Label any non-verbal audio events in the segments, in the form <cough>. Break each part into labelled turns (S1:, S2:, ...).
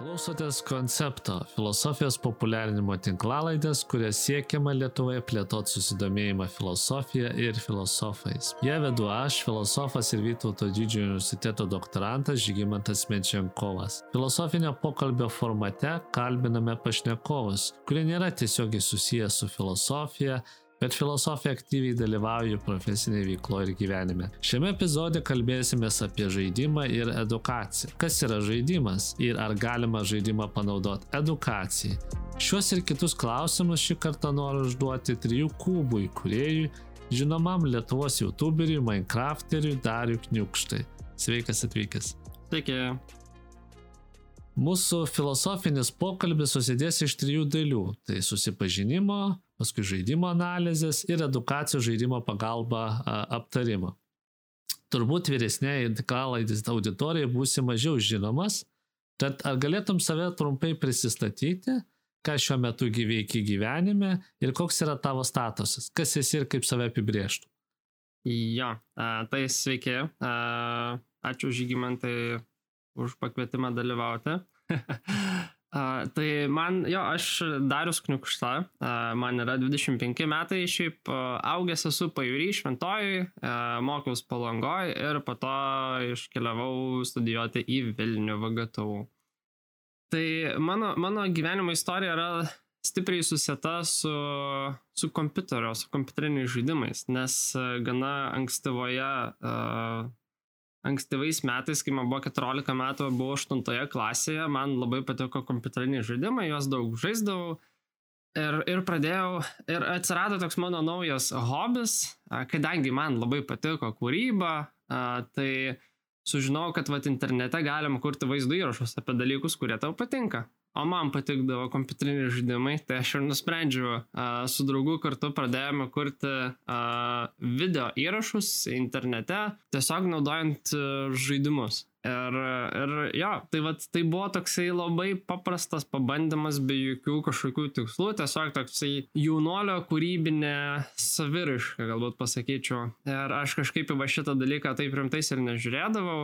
S1: Klausotės koncepto filosofijos populiarinimo tinklalaidės, kuria siekiama Lietuvoje plėtoti susidomėjimą filosofija ir filosofais. Ją vedu aš, filosofas ir Vytauto didžiojo universiteto doktorantas Žygimantas Mečiankovas. Filosofinio pokalbio formate kalbiname pašnekovus, kurie nėra tiesiogiai susijęs su filosofija, bet filosofija aktyviai dalyvauja profesinėje veikloje ir gyvenime. Šiame epizode kalbėsime apie žaidimą ir edukaciją. Kas yra žaidimas ir ar galima žaidimą panaudoti edukacijai? Šiuos ir kitus klausimus šį kartą noriu užduoti trijų kubų įkūrėjui, žinomam Lietuvos youtuberiui, Minecrafteriui Dariu Kniukštai. Sveikas atvykęs.
S2: Sveiki.
S1: Mūsų filosofinis pokalbis susidės iš trijų dalių - tai susipažinimo, paskui žaidimo analizės ir edukacijos žaidimo pagalba aptarimo. Turbūt vyresniai tikralaidės auditorijai būsi mažiau žinomas, tad ar galėtum save trumpai prisistatyti, ką šiuo metu gyveiki gyvenime ir koks yra tavo statusas, kas esi ir kaip save apibrieštų?
S2: Jo, tai sveiki, ačiū žygimantai už pakvietimą dalyvauti. <laughs> A, tai man, jo, aš Darius Kniukšta, a, man yra 25 metai, šiaip a, augęs esu pajūry šventojui, mokiausi palangoj ir po to iškeliavau studijuoti į Vilnių VGTU. Tai mano, mano gyvenimo istorija yra stipriai susieta su, su kompiuterio, su kompiuteriniais žaidimais, nes gana ankstyvoje ankstyvais metais, kai man buvo 14 metų, buvau 8 klasėje, man labai patiko kompiuteriniai žaidimai, juos daug žaisdavau. Ir, ir pradėjau, ir atsirado toks mano naujas hobis, kadangi man labai patiko kūryba, tai sužinojau, kad vat internete galima kurti vaizdo įrašus apie dalykus, kurie tau patinka o man patikdavo kompiuteriniai žaidimai, tai aš ir nusprendžiau, uh, su draugu kartu pradėjome kurti uh, video įrašus internete, tiesiog naudojant uh, žaidimus. Ir, ir jo, tai, vat, tai buvo toksai labai paprastas pabandymas be jokių kažkokių tikslų, tiesiog toksai jaunolio kūrybinė saviriška, galbūt pasakyčiau. Ir aš kažkaip į šitą dalyką taip rimtais ir nežiūrėdavau.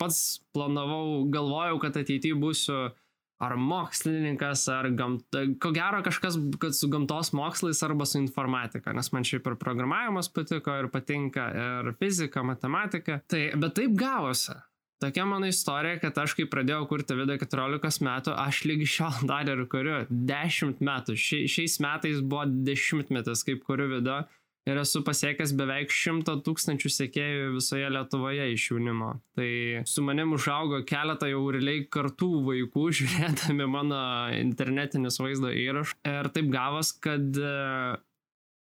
S2: Pats planavau, galvojau, kad ateityje būsiu ar mokslininkas, ar gamta, ko gero kažkas, kad su gamtos mokslais arba su informatika, nes man šiaip ir programavimas patiko, ir patinka, ir fizika, matematika. Tai, bet taip gavosi. Tokia mano istorija, kad aš kai pradėjau kurti video 14 metų, aš lygi šiol dar ir kuriu 10 metų. Ši, šiais metais buvo 10 metais, kaip kuriu video ir esu pasiekęs beveik šimto tūkstančių sekėjų visoje Lietuvoje iš jaunimo. Tai su manim užaugo keletą jau realiai kartų vaikų, <laughs> žiūrėdami mano internetinius vaizdo įrašus. Ir taip gavos, kad uh,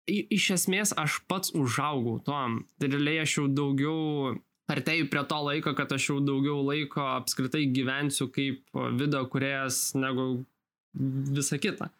S2: iš esmės aš pats užaugau tom. Tai realiai aš jau daugiau artėjau prie to laiko, kad aš jau daugiau laiko apskritai gyvensiu kaip video kuriejas negu visa kita.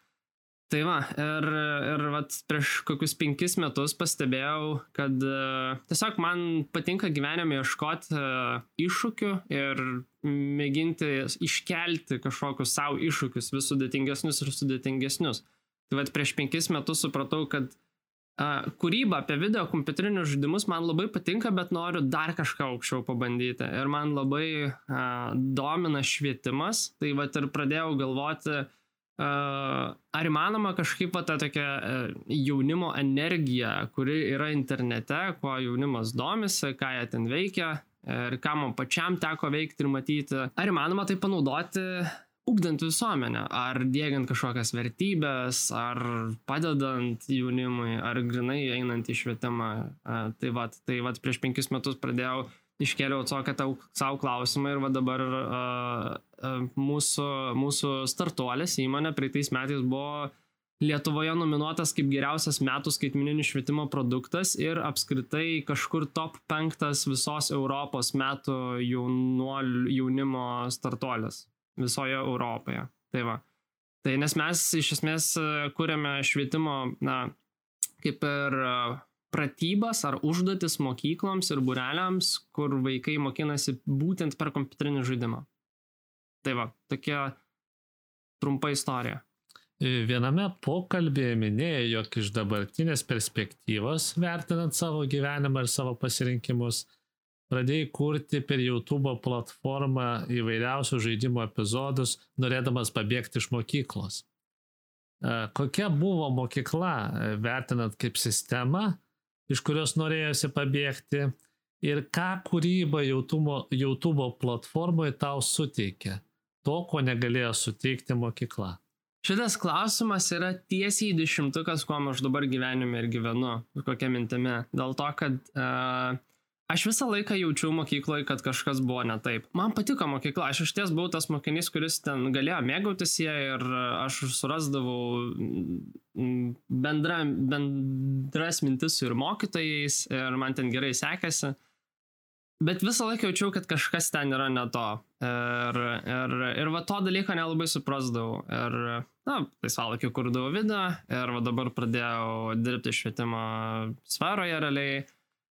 S2: Tai va, ir, ir vat, prieš kokius penkis metus pastebėjau, kad uh, tiesiog man patinka gyvenime ieškoti uh, iššūkių ir mėginti iškelti kažkokius savo iššūkius vis sudėtingesnius ir sudėtingesnius. Tai vad prieš penkis metus supratau, kad uh, kūryba apie video kompiuterinius žaidimus man labai patinka, bet noriu dar kažką aukščiau pabandyti. Ir man labai uh, domina švietimas. Tai vad ir pradėjau galvoti, uh, Ar įmanoma kažkaip ta tokia e, jaunimo energija, kuri yra internete, kuo jaunimas domisi, ką jie ten veikia ir ką man pačiam teko veikti ir matyti, ar įmanoma tai panaudoti ugdant visuomenę, ar dėgiant kažkokias vertybės, ar padedant jaunimui, ar grinai einant į švietimą. Tai va, tai va prieš penkis metus pradėjau iškėliau tokią savo klausimą ir va dabar uh, mūsų, mūsų startuolis įmonė praeitais metais buvo Lietuvoje nominuotas kaip geriausias metų skaitminių švietimo produktas ir apskritai kažkur top penktas visos Europos metų jaunuol, jaunimo startuolis visoje Europoje. Tai va. Tai nes mes iš esmės kūrėme švietimo, na, kaip ir uh, pratybas ar užduotis mokykloms ir bureliams, kur vaikai mokinasi būtent per kompiuterinį žaidimą. Tai va, tokia trumpa istorija.
S1: Viename pokalbėje minėjo, jog iš dabartinės perspektyvos, vertinant savo gyvenimą ir savo pasirinkimus, pradėjai kurti per YouTube platformą įvairiausių žaidimų epizodus, norėdamas pabėgti iš mokyklos. E, kokia buvo mokykla, e, vertinant kaip sistema, iš kurios norėjosi pabėgti ir ką kūryba YouTube, YouTube platformoje tau suteikia, to, ko negalėjo suteikti mokykla?
S2: Šitas klausimas yra tiesiai dešimtukas, kuo aš dabar gyvenime ir gyvenu, kokia mintimi. Dėl to, kad uh, Aš visą laiką jaučiau mokykloje, kad kažkas buvo ne taip. Man patiko mokykla, aš iš ties buvau tas mokinys, kuris ten galėjo mėgautis ją ir aš surasdavau mm, bendra, bendras mintis su ir mokytojais ir man ten gerai sekėsi. Bet visą laiką jaučiau, kad kažkas ten yra ne to. Ir, ir, ir va to dalyko nelabai suprasdavau. Ir, na, laisvalaikiu kurdavau video ir va dabar pradėjau dirbti švietimo sferoje realiai.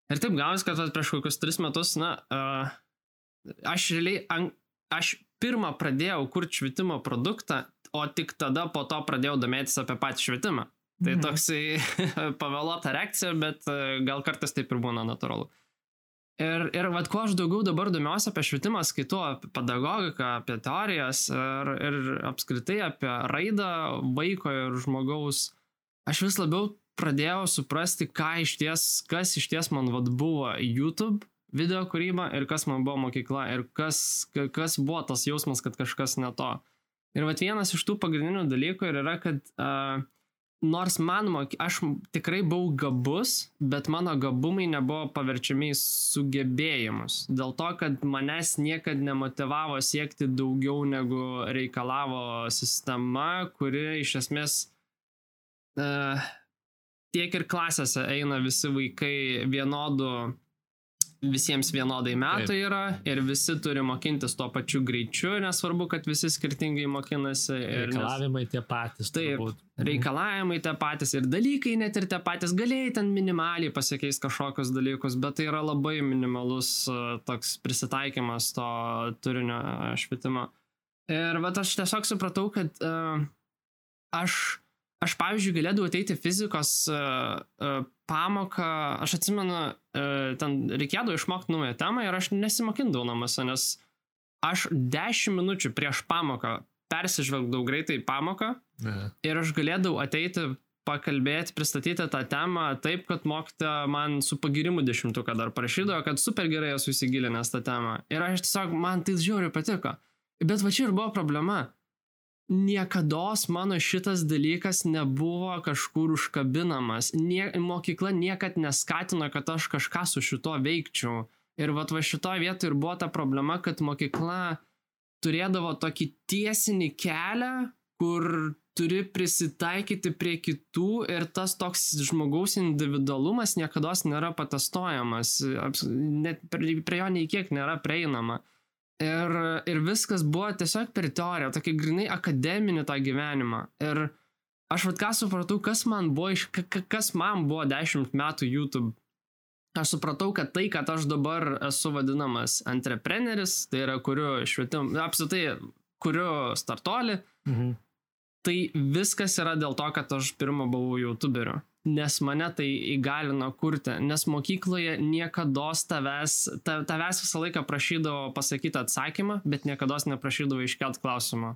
S2: Ir taip gaunas, kad prieš kokius tris metus, na, uh, aš realiai, an, aš pirmą pradėjau kurti švietimo produktą, o tik tada po to pradėjau domėtis apie patį švietimą. Tai mhm. toksai <laughs> pavėluota reakcija, bet uh, gal kartais taip ir būna natūralu. Ir, ir vad, kuo aš daugiau dabar domiuosi apie švietimą, skaitau apie pedagogiką, apie teorijas ir, ir apskritai apie raidą vaiko ir žmogaus, aš vis labiau pradėjau suprasti, ką iš ties, kas iš ties man vad buvo YouTube video kūryba ir kas man buvo mokykla ir kas, kas buvo tas jausmas, kad kažkas ne to. Ir vad vienas iš tų pagrindinių dalykų yra, kad uh, nors man, aš tikrai buvau gabus, bet mano gabumai nebuvo paverčiami į sugebėjimus. Dėl to, kad manęs niekada nemotivavo siekti daugiau negu reikalavo sistema, kuri iš esmės uh, tiek ir klasėse eina visi vaikai vienodų, visiems vienodai metų Taip. yra ir visi turi mokintis tuo pačiu greičiu, nesvarbu, kad visi skirtingai mokinasi.
S1: Reikalavimai nes... tie patys.
S2: Taip, turbūt. Mhm. reikalavimai tie patys ir dalykai net ir tie patys, galėjai ten minimaliai pasikeis kažkokius dalykus, bet tai yra labai minimalus uh, toks prisitaikymas to turinio švietimo. Ir bet aš tiesiog supratau, kad uh, aš aš, pavyzdžiui, galėdavau ateiti fizikos uh, uh, pamoką, aš atsimenu, uh, ten reikėdavo išmokti naują temą ir aš nesimokindavau namuose, nes aš 10 minučių prieš pamoką persižvelgdavau greitai pamoką ne. ir aš galėdavau ateiti pakalbėti, pristatyti tą temą taip, kad mokytoja man su pagirimu dešimtuką dar prašydavo, kad super gerai esu įsigilinęs tą temą. Ir aš tiesiog, man tai žiauriai patiko. Bet va čia ir buvo problema niekada mano šitas dalykas nebuvo kažkur užkabinamas. Nie, mokykla niekad neskatino, kad aš kažką su šito veikčiau. Ir va, va šitoje vietoje ir buvo ta problema, kad mokykla turėdavo tokį tiesinį kelią, kur turi prisitaikyti prie kitų ir tas toks žmogaus individualumas niekada nėra patestuojamas, net prie jo nei kiek nėra prieinama. Ir, ir viskas buvo tiesiog per teoriją, tokį grinai akademinį tą gyvenimą. Ir aš vad ką supratau, kas man buvo, kas man buvo 10 metų YouTube. Aš supratau, kad tai, kad aš dabar esu vadinamas entrepreneris, tai yra kuriu švietim, apsitai kuriu startolį, mhm. tai viskas yra dėl to, kad aš pirmą buvau YouTuberiu nes mane tai įgalino kurti, nes mokykloje niekada tavęs, ta, tavęs visą laiką prašydavo pasakyti atsakymą, bet niekada neprašydavo iškelt klausimą.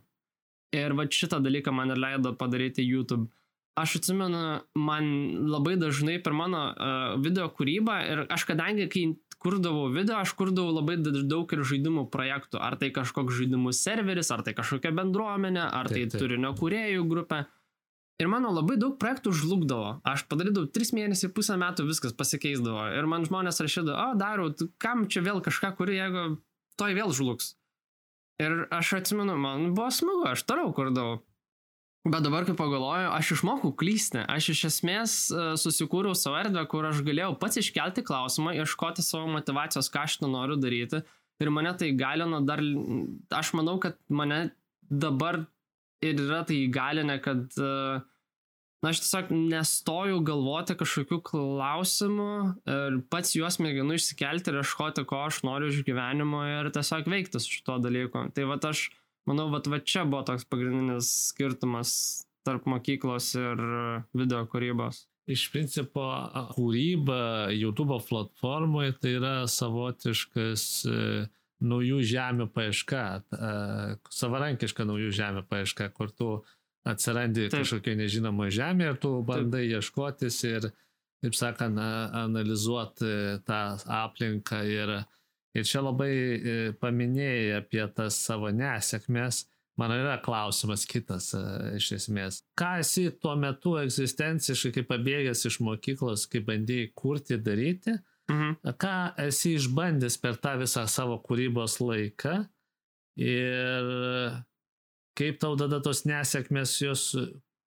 S2: Ir va šitą dalyką man ir leido padaryti YouTube. Aš atsimenu, man labai dažnai per mano uh, video kūrybą ir aš kadangi, kai kurdavau video, aš kurdavau labai daug ir žaidimų projektų. Ar tai kažkoks žaidimų serveris, ar tai kažkokia bendruomenė, ar taip, tai taip. turinio kūrėjų grupė. Uh, Ir mano labai daug projektų žlugdavo. Aš padarydavau 3 mėnesiai, pusę metų viskas pasikeisdavo. Ir man žmonės rašydavo, o darau, kam čia vėl kažką kuri, jeigu toj vėl žlugs. Ir aš atsimenu, man buvo smagu, aš toliau kurdavau. Bet dabar, kai pagalvoju, aš išmokau klysti. Aš iš esmės e, susikūriau savo erdvę, kur aš galėjau pats iškelti klausimą, ieškoti savo motivacijos, ką aš noriu daryti. Ir mane tai galino dar, aš manau, kad mane dabar ir yra tai įgalinę, kad uh, na, aš tiesiog nestojau galvoti kažkokių klausimų ir pats juos mėginu išsikelti ir ieškoti, ko aš noriu iš gyvenimo ir tiesiog veikti su šito dalyku. Tai va aš manau, va, va čia buvo toks pagrindinis skirtumas tarp mokyklos ir video kūrybos.
S1: iš principo kūryba YouTube platformoje tai yra savotiškas e, naujų žemių paieška, e, savarankiška naujų žemių paieška, kur tu atsirandi Taip. kažkokio nežinomo žemė ir tu bandai Taip. ieškotis ir, taip sakant, analizuoti tą aplinką ir, ir čia labai e, paminėjai apie tas savo nesėkmės. Man yra klausimas kitas iš esmės. Ką esi tuo metu egzistenciškai, kaip pabėgęs iš mokyklos, kai bandėjai kurti, daryti, mhm. ką esi išbandęs per tą visą savo kūrybos laiką ir kaip tau tada tos nesėkmės, jos,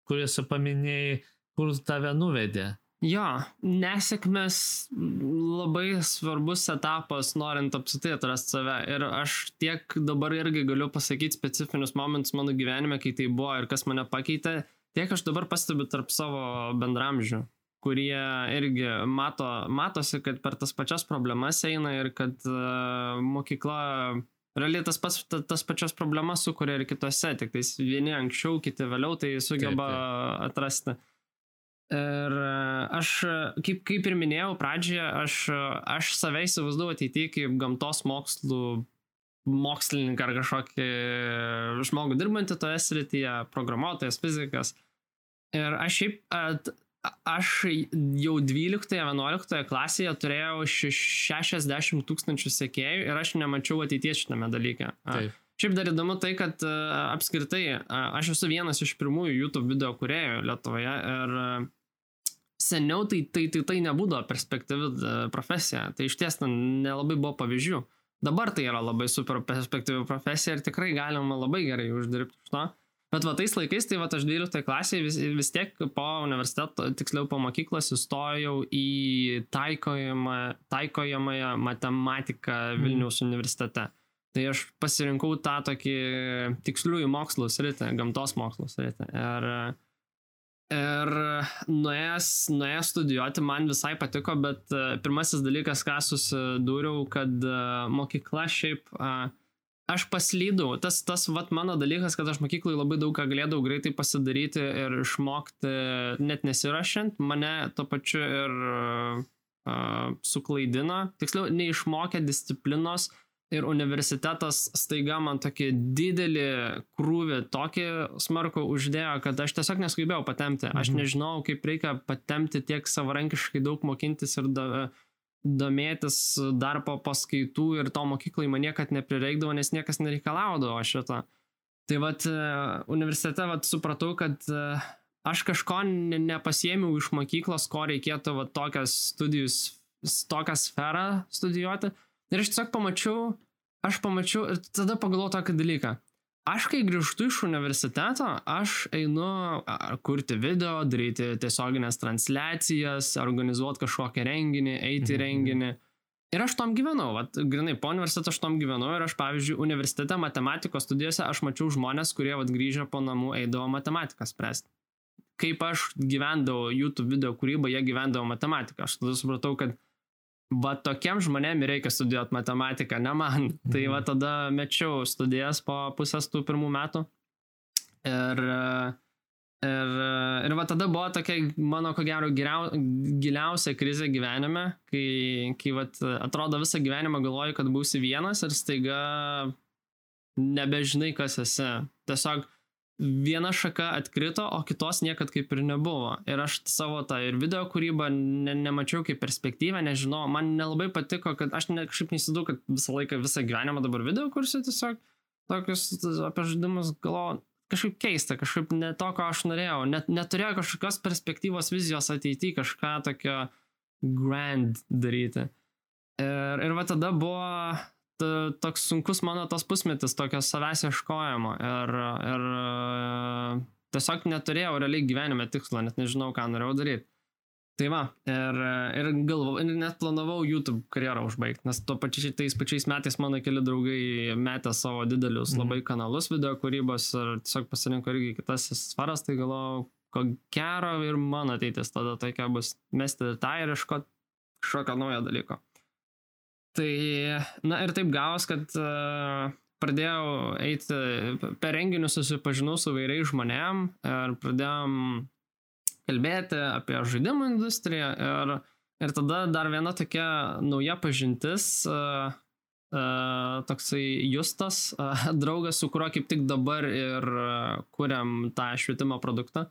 S1: kuriuose paminėjai, kur tave nuvedė?
S2: Jo, nesėkmės labai svarbus etapas, norint apsitai atrasti save. Ir aš tiek dabar irgi galiu pasakyti specifinius momentus mano gyvenime, kai tai buvo ir kas mane pakeitė, tiek aš dabar pastebiu tarp savo bendramžių, kurie irgi mato, matosi, kad per tas pačias problemas eina ir kad uh, mokykla realiai tas, pas, ta, tas pačias problemas sukuria ir kitose, tik tais vieni anksčiau, kiti vėliau tai sugeba taip, taip. atrasti. Ir e, aš, kaip, kaip ir minėjau pradžioje, aš, aš save įsivaizduoju ateityje kaip gamtos mokslų mokslininką ar kažkokį žmogų dirbantį toje srityje, programuotojas, fizikas. Ir aš šiaip aš jau 12-11 klasėje turėjau 60 tūkstančių sekėjų ir aš nemačiau ateities šitame dalyke. Taip. Šiaip dar įdomu tai, kad apskritai aš esu vienas iš pirmųjų YouTube video kuriejų Lietuvoje ir seniau tai, tai, tai, tai nebūdavo perspektyvi profesija, tai iš ties nelabai buvo pavyzdžių. Dabar tai yra labai super perspektyvi profesija ir tikrai galima labai gerai uždirbti iš to. Bet va tais laikais, tai va aš 12 klasėje vis, vis tiek po universiteto, tiksliau po mokyklos įstojau į taikojamą, taikojamąją matematiką mhm. Vilniaus mm. universitete. Tai aš pasirinkau tą tokį tiksliųjų mokslų sritį, gamtos mokslų sritį. Ir, ir nuėjęs, nuėjęs studijuoti man visai patiko, bet pirmasis dalykas, ką susidūriau, kad mokykla šiaip uh, aš paslydau. Tas, tas vat, mano dalykas, kad aš mokykloje labai daug ką galėdavau greitai pasidaryti ir išmokti, net nesirašant, mane to pačiu ir uh, suklaidino. Tiksliau, neišmokė disciplinos ir universitetas staiga man tokį didelį krūvį, tokį smarkų uždėjo, kad aš tiesiog nesugebėjau patemti. Aš mhm. nežinau, kaip reikia patemti tiek savarankiškai daug mokintis ir da, uh, domėtis dar po paskaitų ir to mokyklai man niekad neprireikdavo, nes niekas nereikalaudavo šito. Tai vad e, universitete vad supratau, kad e, aš kažko nepasiemiau iš mokyklos, ko reikėtų vad tokias studijus, tokią sferą studijuoti. Ir aš tiesiog pamačiau, aš pamačiau ir tada pagalvojau tokį dalyką. Aš kai grįžtu iš universiteto, aš einu kurti video, daryti tiesioginės transliacijas, organizuoti kažkokią renginį, eiti į mhm. renginį. Ir aš tom gyvenau, vat, grinai, po universiteto aš tom gyvenau ir aš, pavyzdžiui, universitete matematikos studijose aš mačiau žmonės, kurie vat, grįžę po namų eidavo matematiką spręsti. Kaip aš gyvendavau YouTube video kūrybą, jie gyvendavo matematiką. Aš tada supratau, kad va tokiem žmonėm reikia studijuoti matematiką, ne man. Mhm. Tai va tada mečiau studijas po pusės tų pirmų metų. Ir, ir, ir va tada buvo tokia mano, ko gero, giliau, giliausia krizė gyvenime, kai, kai va, atrodo visą gyvenimą galvoju, kad būsi vienas ir staiga nebežinai, kas esi. Tiesiog viena šaka atkrito, o kitos niekad kaip ir nebuvo. Ir aš savo tą ir video kūrybą ne, nemačiau kaip perspektyvę, nežinau, man nelabai patiko, kad aš ne, kažkaip nesidau, kad visą laiką, visą gyvenimą dabar video kursiu tiesiog tokius apie žaidimus galvoju. Kažkaip keista, kažkaip ne to, ko aš norėjau. Net neturėjau kažkokios perspektyvos vizijos ateityje, kažką tokio grand daryti. Ir, ir va tada buvo toks sunkus mano tas pusmetis, tokio savęs ieškojimo ir, ir tiesiog neturėjau realiai gyvenime tikslo, net nežinau, ką norėjau daryti. Tai va, ir, ir galvau, ir net planavau YouTube karjerą užbaigti, nes tuo pačiais tais pačiais metais mano keli draugai metė savo didelius mm. labai kanalus video kūrybos ir tiesiog pasirinko irgi kitas sferas, tai galvojau, ko gero ir mano ateitis tada tokia bus mesti tą ir iškoti kažkokio naujo dalyko. Tai, na ir taip gavos, kad uh, pradėjau eiti per renginius, susipažinau su vairiais žmonėm ir pradėjom kalbėti apie žaidimų industriją ir, ir tada dar viena tokia nauja pažintis, uh, toksai Justas, draugas, su kuriuo kaip tik dabar ir kuriam tą švietimo produktą.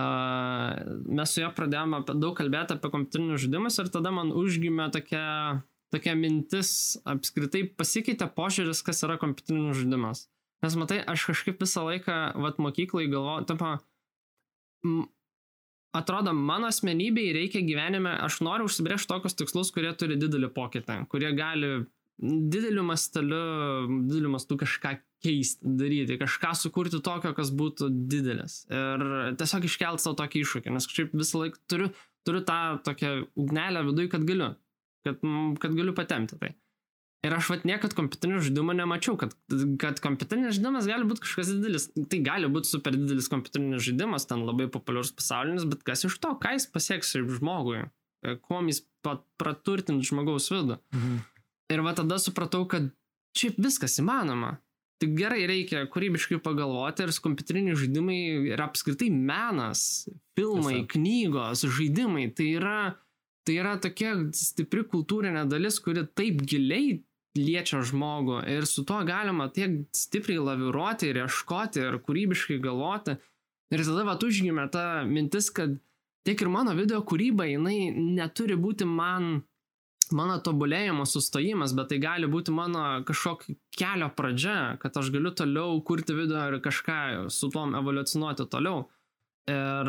S2: Mes su juo pradėjome daug kalbėti apie kompiuterinius žaidimus ir tada man užgimė tokia, tokia mintis, apskritai pasikeitė požiūris, kas yra kompiuterinis žaidimas. Nes matai, aš kažkaip visą laiką, vat mokyklai galvoju, tampa, atrodo, mano asmenybei reikia gyvenime, aš noriu užsibriežti tokius tikslus, kurie turi didelį pokytį, kurie gali dideliu masteliu, dideliu mastu kažką keisti, daryti, kažką sukurti tokio, kas būtų didelis. Ir tiesiog iškelti savo tokį iššūkį, nes kažkaip visą laiką turiu, turiu tą tokią ugnelę viduje, kad galiu, kad, kad galiu patemti tai. Ir aš vat niekad kompiuterinio žaidimo nemačiau, kad, kad kompiuterinis žaidimas gali būti kažkas didelis. Tai gali būti super didelis kompiuterinis žaidimas, ten labai populiarus pasaulinis, bet kas iš to, ką jis pasieks žmogui, kuo jis praturtint žmogaus vidų. Mhm. Ir va tada supratau, kad šiaip viskas įmanoma. Tik gerai reikia kūrybiškai pagalvoti ir kompiuteriniai žaidimai yra apskritai menas, filmai, Tiesa. knygos, žaidimai. Tai yra, tai yra tokia stipri kultūrinė dalis, kuri taip giliai liečia žmogų ir su tuo galima tiek stipriai laviruoti ir ieškoti ir kūrybiškai galvoti. Ir tada va užgimė ta mintis, kad tiek ir mano video kūryba, jinai neturi būti man mano tobulėjimo sustojimas, bet tai gali būti mano kažkokio kelio pradžia, kad aš galiu toliau kurti video ir kažką su tom evoliucionuoti toliau. Ir,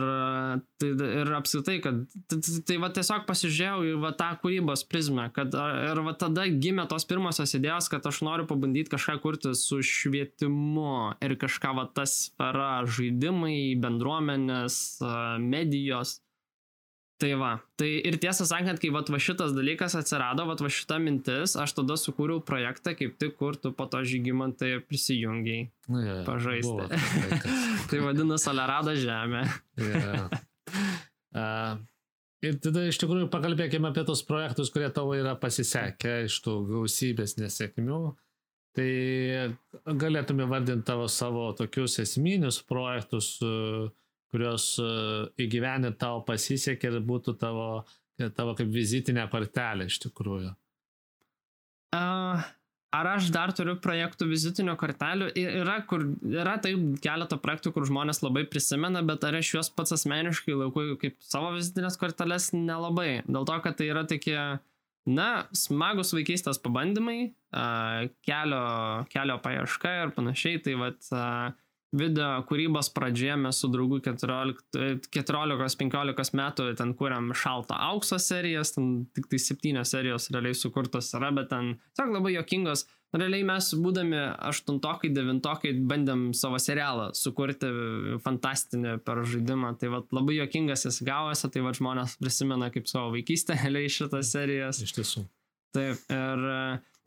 S2: tai, ir apskritai, kad tai, tai, tai va tiesiog pasižiūrėjau į va tą kūrybos prizmę, kad ir va tada gimė tos pirmosios idėjos, kad aš noriu pabandyti kažką kurti su švietimu ir kažką va tas sfera žaidimai, bendruomenės, medijos. Tai va, tai ir tiesą sakant, kai va, va šitas dalykas atsirado, va, va šita mintis, aš tada sukūriau projektą, kaip tik, kur tu po to žygimantai prisijungiai
S1: nu, yeah,
S2: pažaisti. <laughs> tai vadinasi Alerado žemė.
S1: yeah. uh, ir tada iš tikrųjų pakalbėkime apie tos projektus, kurie tavo yra pasisekę iš tų gausybės nesėkmių. Tai galėtume vardinti tavo savo tokius esminius projektus, uh, kurios e, įgyvenint tau pasisekė ir būtų tavo, tavo kaip vizitinė kortelė iš tikrųjų?
S2: Uh, ar aš dar turiu projektų vizitinių kortelių? Yra, kur, yra taip keletą projektų, kur žmonės labai prisimena, bet ar aš juos pats asmeniškai laikau kaip savo vizitinės korteles nelabai. Dėl to, kad tai yra tokie, na, smagus vaikystės pabandymai, kelio, kelio paieška ir panašiai. Tai uh, video kūrybos pradžioje mes su draugu 14-15 metų ten kūrėm šaltą aukso serijas, ten tik tai septynios serijos realiai sukurtos yra, bet ten tiesiog labai jokingos. Realiai mes, būdami aštuntokai, devintokai, bandėm savo serialą sukurti fantastinį per žaidimą. Tai vat, labai jokingas jis gavosi, tai vat, žmonės prisimena kaip savo vaikystę, <laughs> realiai šitas serijas.
S1: Iš tiesų.
S2: Taip, ir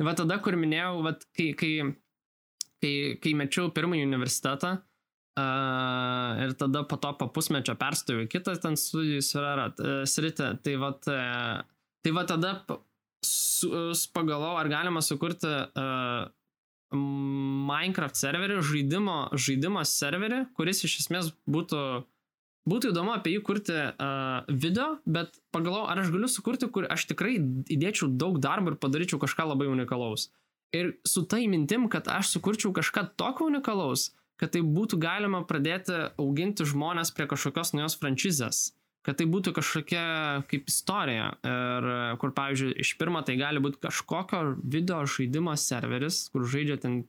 S2: va tada, kur minėjau, vat, kai, kai kai, kai mečiau pirmąjį universitetą uh, ir tada po to po pusmečio perstojau į kitą ten studijų uh, sritį, tai va, uh, tai va tada su, pagalvojau, ar galima sukurti uh, Minecraft serverį, žaidimo, žaidimo serverį, kuris iš esmės būtų, būtų įdomu apie jį kurti uh, video, bet pagalvojau, ar aš galiu sukurti, kur aš tikrai įdėčiau daug darbo ir padaryčiau kažką labai unikalaus. Ir su tai mintim, kad aš sukurčiau kažką tokio unikalaus, kad tai būtų galima pradėti auginti žmonės prie kažkokios naujos franšizės. Kad tai būtų kažkokia kaip istorija. Ir kur, pavyzdžiui, iš pirmo tai gali būti kažkokio video žaidimo serveris, kur žaidžia ten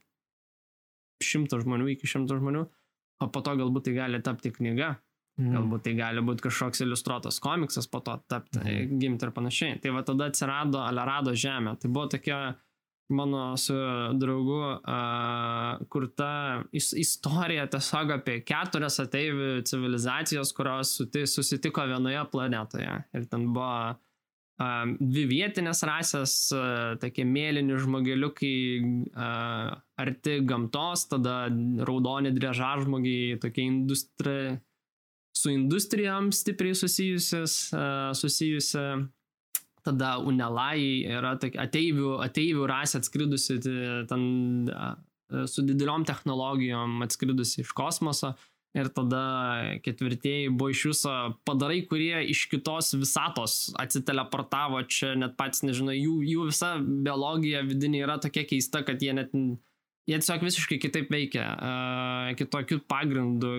S2: šimto žmonių iki šimto žmonių, o po to galbūt tai gali tapti knyga. Mm. Galbūt tai gali būti kažkoks iliustruotas komiksas, po to tapti, mm. gimti ir panašiai. Tai va tada atsirado Alerado žemė. Tai buvo tokia mano su draugu uh, kurta istorija tiesiog apie keturias ateivių civilizacijos, kurios susitiko vienoje planetoje. Ir ten buvo uh, dvi vietinės rasės, uh, tokie mėlyni žmogeliukai uh, arti gamtos, tada raudoni driežažmogiai, tokie industri, su industrijom stipriai susijusius, uh, susijusi tada Unelai yra ateivių, ateivių rasė atskridusi ten su dideliom technologijom atskridusi iš kosmoso Ir tada ketvirtieji buvo iš viso padarai, kurie iš kitos visatos atsiteleportavo, čia net pats nežinau, jų, jų visa biologija vidinė yra tokia keista, kad jie net, jie tiesiog visiškai kitaip veikia, uh, kitokių pagrindų,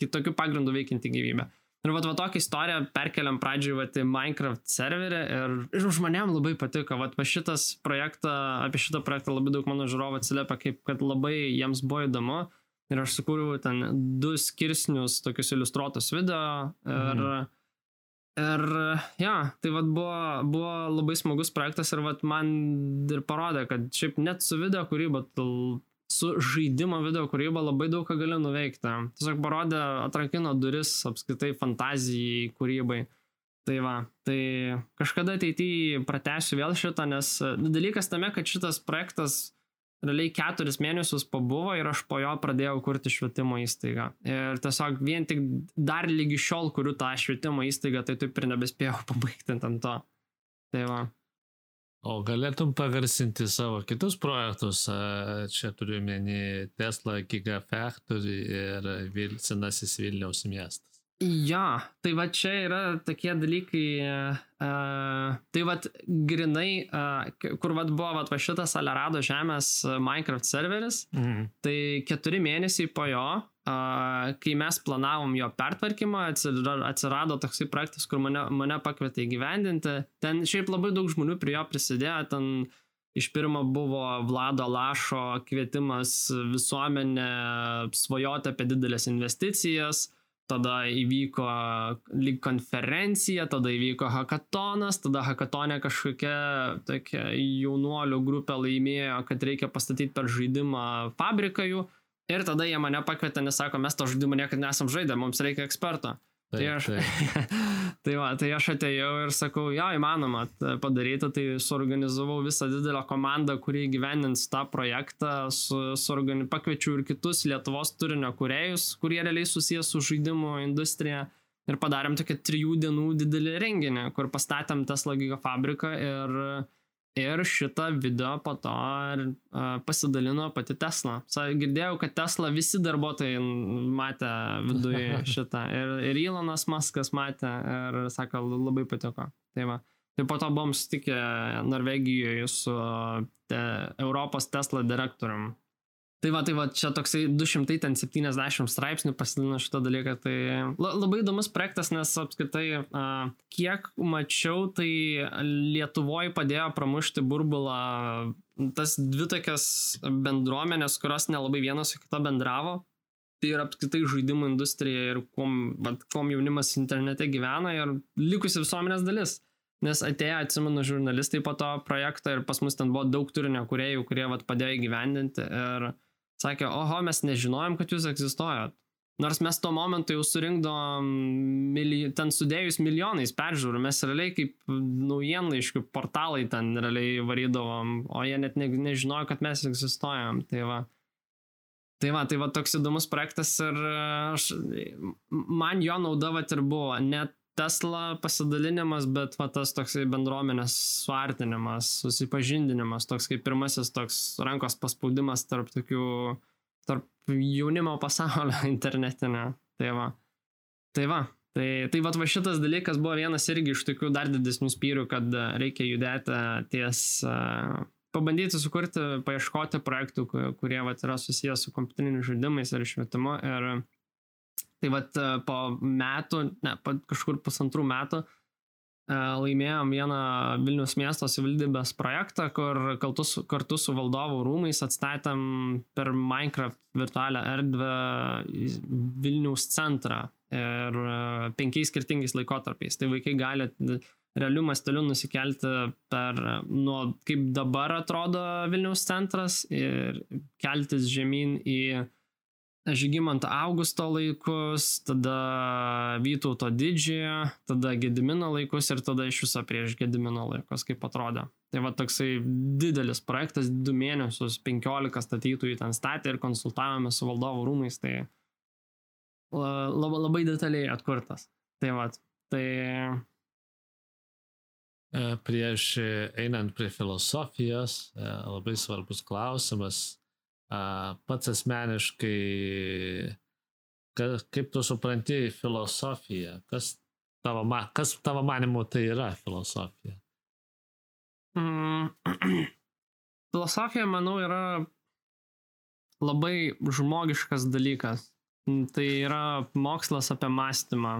S2: kitokių pagrindų veikianti gyvybė. Ir vat, va tokią istoriją perkeliam pradžioj vat, į Minecraft serverį ir, ir žmonėm labai patiko. Vat, va šitas projektą, apie šitą projektą labai daug mano žiūrovų atsiliepia, kaip kad labai jiems buvo įdomu. Ir aš sukūriau ten du skirsnius, tokius iliustruotus video. Ir, mhm. ir ja, tai vat buvo, buvo labai smagus projektas ir vat man ir parodė, kad šiaip net su video kūryba su žaidimo video kūryba labai daug ką gali nuveikti. Tiesiog parodė, atrakino duris apskritai fantazijai, kūrybai. Tai va, tai kažkada ateityje pratęsiu vėl šitą, nes nu, dalykas tame, kad šitas projektas realiai keturis mėnesius pabuvo ir aš po jo pradėjau kurti švietimo įstaigą. Ir tiesiog vien tik dar lygi šiol kuriu tą švietimo įstaigą, tai taip ir nebespėjau <laughs> pabaigti ant to. Tai va.
S1: O galėtum pagarsinti savo kitus projektus, čia turiu menį Tesla Gigafactory ir Vil, senasis Vilniaus miestas.
S2: Ja, tai va čia yra tokie dalykai, uh, tai va grinai, uh, kur va buvo va, va šitas Alerado žemės Minecraft serveris, mhm. tai keturi mėnesiai po jo kai mes planavom jo pertvarkymą, atsirado toksai projektas, kur mane, mane pakvietė įgyvendinti. Ten šiaip labai daug žmonių prie jo prisidėjo, ten iš pirmo buvo Vlado Lašo kvietimas visuomenę svajoti apie didelės investicijas, tada įvyko lyg konferencija, tada įvyko hackatonas, tada hackatone kažkokia tokia jaunuolių grupė laimėjo, kad reikia pastatyti per žaidimą fabriką jų. Ir tada jie mane pakvietė, nes sako, mes to žaidimo niekada nesam žaidę, mums reikia eksperto. Taip, tai, aš, taip. <laughs> tai, va, tai aš atėjau ir sakau, jo, įmanoma padaryti, tai suorganizavau visą didelę komandą, kuri gyvenins tą projektą, su, suorgani, pakviečiau ir kitus Lietuvos turinio kuriejus, kurie realiai susijęs su žaidimų industrija. Ir padarėm tokį trijų dienų didelį renginį, kur pastatėm Tesla gigafabriką ir uh, Ir šitą video po to pasidalino pati Tesla. Girdėjau, kad Tesla visi darbuotojai matė viduje <laughs> šitą. Ir, ir Ilonas Maskas matė ir sako, labai patiko. Tai, va. tai po to buvom sutikę Norvegijoje su te, Europos Tesla direktorium. Tai va, tai va, čia toksai 270 straipsnių pasidalino šitą dalyką. Tai la, labai įdomus projektas, nes apskritai, kiek mačiau, tai Lietuvoje padėjo pramušti burbulą tas dvi tokias bendruomenės, kurios nelabai vienas su kita bendravo. Tai yra apskritai žaidimų industrija ir kom, va, kom jaunimas internete gyvena ir likusi visuomenės dalis. Nes atėjo, atsimenu, žurnalistai po to projekto ir pas mus ten buvo daug turinio kuriejų, kurie vat, padėjo įgyvendinti. Ir Sakė, oho, mes nežinojom, kad jūs egzistuojat. Nors mes tuo momentu jau surinkdom mili... ten sudėjus milijonais peržiūrų, mes realiai kaip naujienlaiškių portalai ten realiai varydavom, o jie net ne, nežinojo, kad mes egzistuojam. Tai va. Tai va, tai va toks įdomus projektas ir aš, man jo nauda va ir buvo. Net Tesla pasidalinimas, bet va, tas toksai bendruomenės suartinimas, susipažindinimas, toks kaip pirmasis toks rankos paspaudimas tarp tokių, tarp jaunimo pasaulio <laughs> internetinio. Tai va. Tai va. Tai, tai va, va šitas dalykas buvo vienas irgi iš tokių dar didesnių spyrių, kad reikia judėti ties, uh, pabandyti sukurti, paieškoti projektų, kurie va, yra susijęs su kompiuteriniais žaidimais ir švietimu. Ir Tai vad e, po metų, ne, po kažkur pusantrų metų e, laimėjom vieną Vilnius miesto savivaldybės projektą, kur kartu su, kartu su valdovų rūmais atstatėm per Minecraft virtualią erdvę Vilniaus centrą ir e, penkiais skirtingais laikotarpiais. Tai vaikai gali realių mastelių nusikelti per, nuo kaip dabar atrodo Vilniaus centras ir keltis žemyn į Žygimant Augusto laikus, tada Vytauto didžiojo, tada Gedimino laikus ir tada iš viso prieš Gedimino laikus, kaip atrodė. Tai va toksai didelis projektas, du mėnesius, penkiolika statytojų ten statė ir konsultavome su valdovų rūmais, tai labai, labai detaliai atkurtas. Tai va, tai...
S1: E, prieš einant prie filosofijos, e, labai svarbus klausimas pats asmeniškai kaip tu supranti filosofiją, kas tavo, kas tavo manimu tai yra filosofija?
S2: Mm, <clears throat> filosofija, manau, yra labai žmogiškas dalykas. Tai yra mokslas apie mąstymą.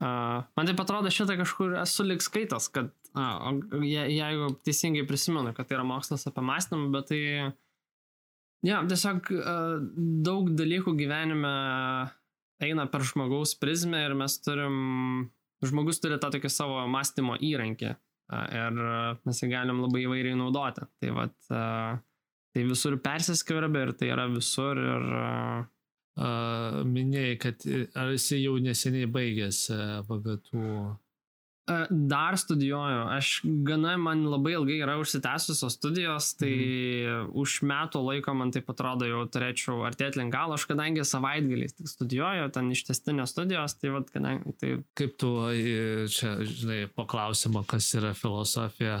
S2: Uh, man taip atrodo, šitą kažkur esu lik skaitas, kad, uh, je, jeigu teisingai prisimenu, kad tai yra mokslas apie mąstymą, bet tai, ja, tiesiog uh, daug dalykų gyvenime eina per žmogaus prizmę ir mes turim, žmogus turi tą tokį savo mąstymo įrankį uh, ir mes jį galim labai įvairiai naudoti. Tai, vat, uh, tai visur persiskverbia ir tai yra visur ir
S1: minėjai, kad ar esi jau neseniai baigęs VGTU
S2: Dar studijuoju. Aš gana man labai ilgai yra užsitęsusios studijos, tai mm. už metų laiko man taip atrodo jau turėčiau artėti link galo. Aš kadangi savaitgaliais tik studijuoju, ten ištestinės studijos, tai vad, kadangi... Tai...
S1: Kaip tu čia, žinai, paklausimo, kas yra filosofija,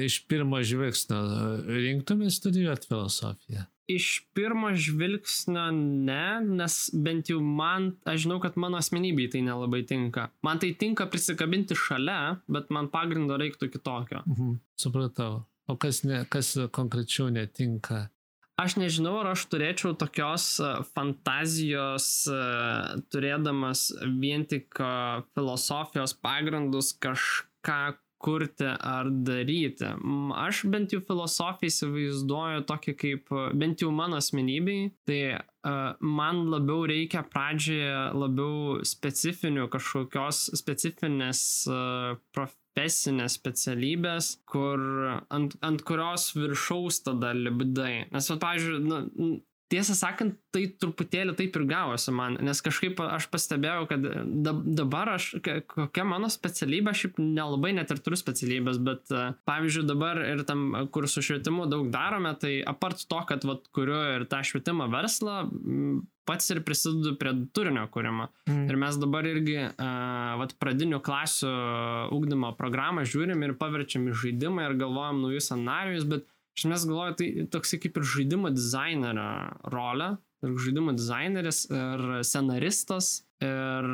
S1: iš pirmo žvilgsnio rinktumai studijuoti filosofiją?
S2: Iš pirmo žvilgsnio ne, nes bent jau man, aš žinau, kad mano asmenybei tai nelabai tinka. Man tai tinka prisikabinti šalia, bet man pagrindo reiktų kitokio.
S1: Mhm. Supratau. O kas, ne, kas konkrečiau netinka?
S2: Aš nežinau, ar aš turėčiau tokios e, fantazijos, e, turėdamas vien tik e, filosofijos pagrindus kažką kurti ar daryti. Aš bent jau filosofiją įsivaizduoju tokį kaip, bent jau mano asmenybei, tai uh, man labiau reikia pradžioje labiau specifinių kažkokios specifinės uh, profesinės specialybės, kur ant, ant kurios viršaus tada libdai. Nes, va, pavyzdžiui, nu, tiesą sakant, tai truputėlį taip ir gavosi man, nes kažkaip aš pastebėjau, kad dabar aš, kokia mano specialybė, šiaip nelabai net ir turiu specialybės, bet pavyzdžiui dabar ir tam, kur su švietimu daug darome, tai apart to, kad vat, kuriu ir tą švietimo verslą, pats ir prisidedu prie turinio kūrimo. Mm. Ir mes dabar irgi uh, vat, pradinių klasių ugdymo programą žiūrim ir paverčiam į žaidimą ir galvojam naujus scenarius, bet Iš mes galvoju, tai toksai kaip ir žaidimo dizainerio rolė, ir žaidimo dizaineris, ir scenaristas, ir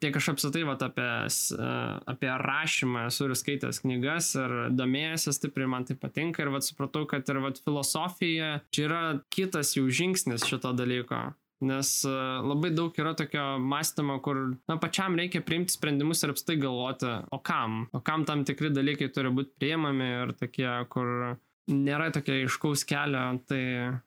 S2: tiek aš apsatai vat, apie, e, apie rašymą esu ir skaitęs knygas, ir domėjęsis, taip ir man tai patinka, ir vat, supratau, kad ir vat, filosofija čia yra kitas jau žingsnis šito dalyko. Nes e, labai daug yra tokio mąstymo, kur na, pačiam reikia priimti sprendimus ir apstai galvoti, o kam, o kam tam tikri dalykai turi būti priimami ir tokie, kur nėra tokio aiškaus kelio, tai...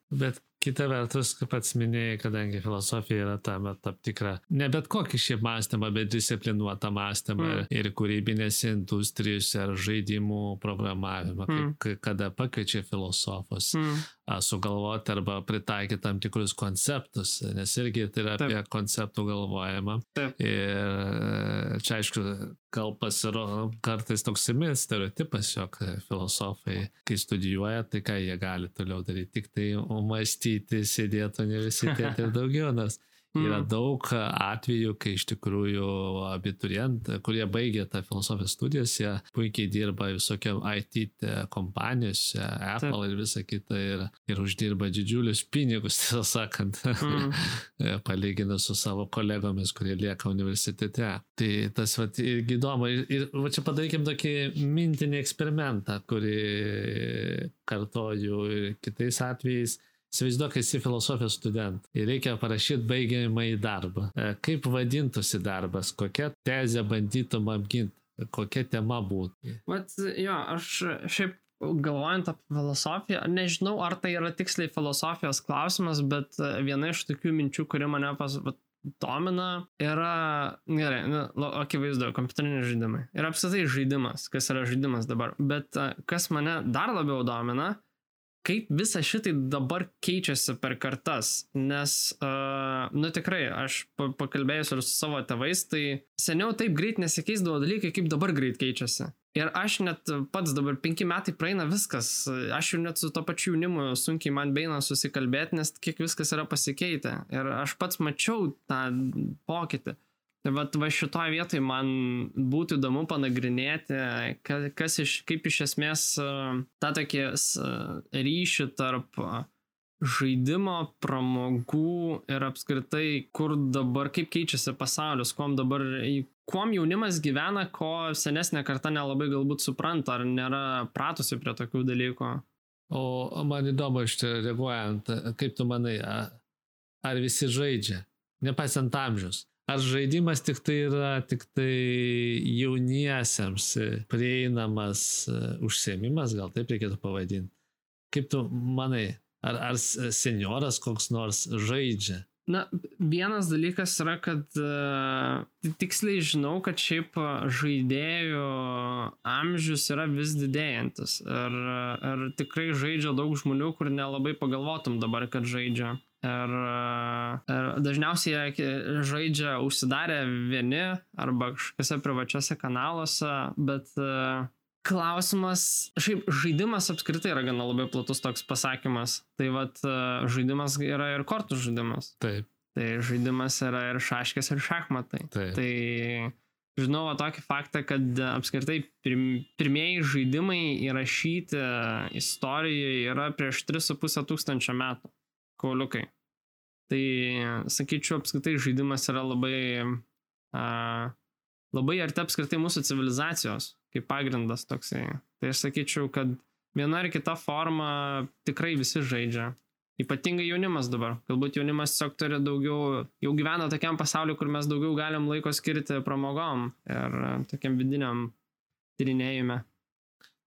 S1: Bet Kita vertus, kaip pats minėjai, kadangi filosofija yra tam, tam tikra, ne bet kokį šiaip mąstymą, bet disciplinuotą mąstymą mm. ir kūrybinėse industrijose ar žaidimų programavimą, mm. kaip, kada pakeičia filosofus mm. Sugalvoti arba pritaikyti tam tikrus konceptus, nes irgi tai yra Taip. apie konceptų galvojimą. Taip. Ir čia aišku, gal pasirodo kartais toks stereotipas, jog filosofai, kai studijuoja, tai ką jie gali toliau daryti, tik tai mąstyti sėdėti <laughs> universitete ir daugiau, nes Yra mm. daug atvejų, kai iš tikrųjų abiturientai, kurie baigė tą filosofijos studijas, jie puikiai dirba visokiam IT kompanijose, Apple Taip. ir visa kita, ir, ir uždirba didžiulius pinigus, <laughs> tiesą sakant, mm. <laughs> palyginus su savo kolegomis, kurie lieka universitete. Tai tas vat, irgi įdomu. Ir, ir va čia padarykim tokį mintinį eksperimentą, kurį kartoju ir kitais atvejais Įsivaizduok, esi filosofijos student ir reikia parašyti baigiamą į darbą. E, kaip vadintųsi darbas, kokią tezę bandytum apginti, kokia tema būtų.
S2: Vat, jo, aš šiaip galvojant apie filosofiją, nežinau, ar tai yra tiksliai filosofijos klausimas, bet viena iš tokių minčių, kuri mane pas, domina, yra, gerai, nu, akivaizdu, kompiuteriniai žaidimai. Ir apskritai žaidimas, kas yra žaidimas dabar. Bet kas mane dar labiau domina, kaip visa šitai dabar keičiasi per kartas, nes, uh, nu tikrai, aš pakalbėjus ir su savo tėvais, tai seniau taip greit nesikeisdavo dalykai, kaip dabar greit keičiasi. Ir aš net pats dabar penki metai praeina viskas, aš jau net su to pačiu jaunimu sunkiai man beina susikalbėti, nes kiek viskas yra pasikeitę. Ir aš pats mačiau tą pokytį. Tai va, va šitoje vietoje man būtų įdomu panagrinėti, kas iš, kaip iš esmės tą tokį ryšį tarp žaidimo, pramogų ir apskritai, kur dabar, kaip keičiasi pasaulis, kuom dabar, kuom jaunimas gyvena, ko senesnė karta nelabai galbūt supranta, ar nėra pratusi prie tokių dalykų.
S1: O man įdomu iš čia reaguojant, kaip tu manai, ar visi žaidžia, nepaisant amžius? Ar žaidimas tik tai yra tik tai jauniesiems prieinamas užsiemimas, gal taip reikėtų pavadinti? Kaip tu manai, ar, ar senioras koks nors žaidžia?
S2: Na, vienas dalykas yra, kad uh, tiksliai žinau, kad šiaip žaidėjų amžius yra vis didėjantis. Ir, ir tikrai žaidžia daug žmonių, kur nelabai pagalvotum dabar, kad žaidžia. Ir, ir dažniausiai jie žaidžia užsidarę vieni arba kažkokiuose privačiuose kanaluose, bet uh, Klausimas, šiaip žaidimas apskritai yra gana labai platus toks pasakymas. Tai vad žaidimas yra ir kortų žaidimas.
S1: Taip.
S2: Tai žaidimas yra ir šaškės, ir šachmatai.
S1: Taip.
S2: Tai žinau va, tokį faktą, kad apskritai pirm, pirmieji žaidimai įrašyti istorijoje yra prieš 3,5 tūkstančio metų. Kauliukai. Tai sakyčiau, apskritai žaidimas yra labai, a, labai arti apskritai mūsų civilizacijos kaip pagrindas toksai. Tai aš sakyčiau, kad viena ar kita forma tikrai visi žaidžia. Ypatingai jaunimas dabar. Galbūt jaunimas tiesiog turi daugiau, jau gyvena tokiam pasauliu, kur mes daugiau galim laiko skirti pramogom ir tokiam vidiniam tyrinėjime.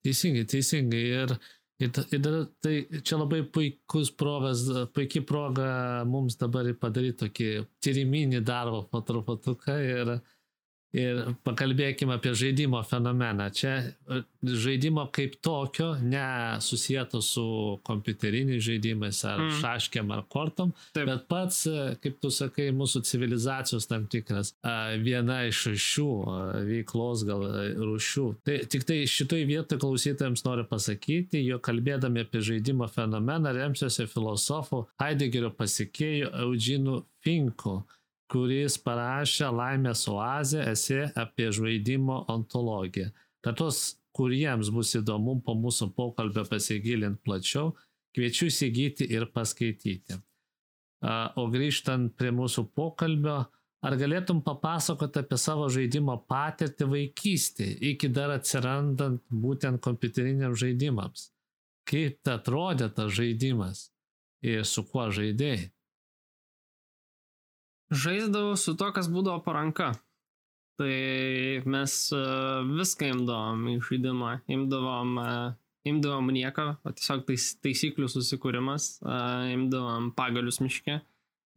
S1: Teisingai, teisingai. Ir, ir, ir tai čia labai puikus provas, puikiai proga mums dabar padaryti tokį tyriminį darbą po truputuką ir, Ir pakalbėkime apie žaidimo fenomeną. Čia e, žaidimo kaip tokio, ne susijęto su kompiuteriniais žaidimais ar mm. šaškiam ar kortom, Taip. bet pats, e, kaip tu sakai, mūsų civilizacijos tam tikras viena iš šių veiklos gal e, rūšių. Tai tik tai šitoj vietoje klausytojams noriu pasakyti, jo kalbėdami apie žaidimo fenomeną remsiuosi filosofų Heideggerio pasikėjų Eugenu Finku kuris parašė Laimės oazę esė apie žaidimo ontologiją. Tad tos, kuriems bus įdomu po mūsų pokalbio pasigilinti plačiau, kviečiu įsigyti ir paskaityti. O grįžtant prie mūsų pokalbio, ar galėtum papasakoti apie savo žaidimo patirtį vaikystėje, iki dar atsirandant būtent kompiuteriniams žaidimams? Kaip atrodė tas žaidimas ir su kuo žaidėjai?
S2: Žaisdavau su to, kas būdavo paranka. Tai mes uh, viską imdavom į žaidimą. Imdavom, uh, imdavom nieką, tiesiog tais, taisyklių susikūrimas, uh, imdavom pagalius miške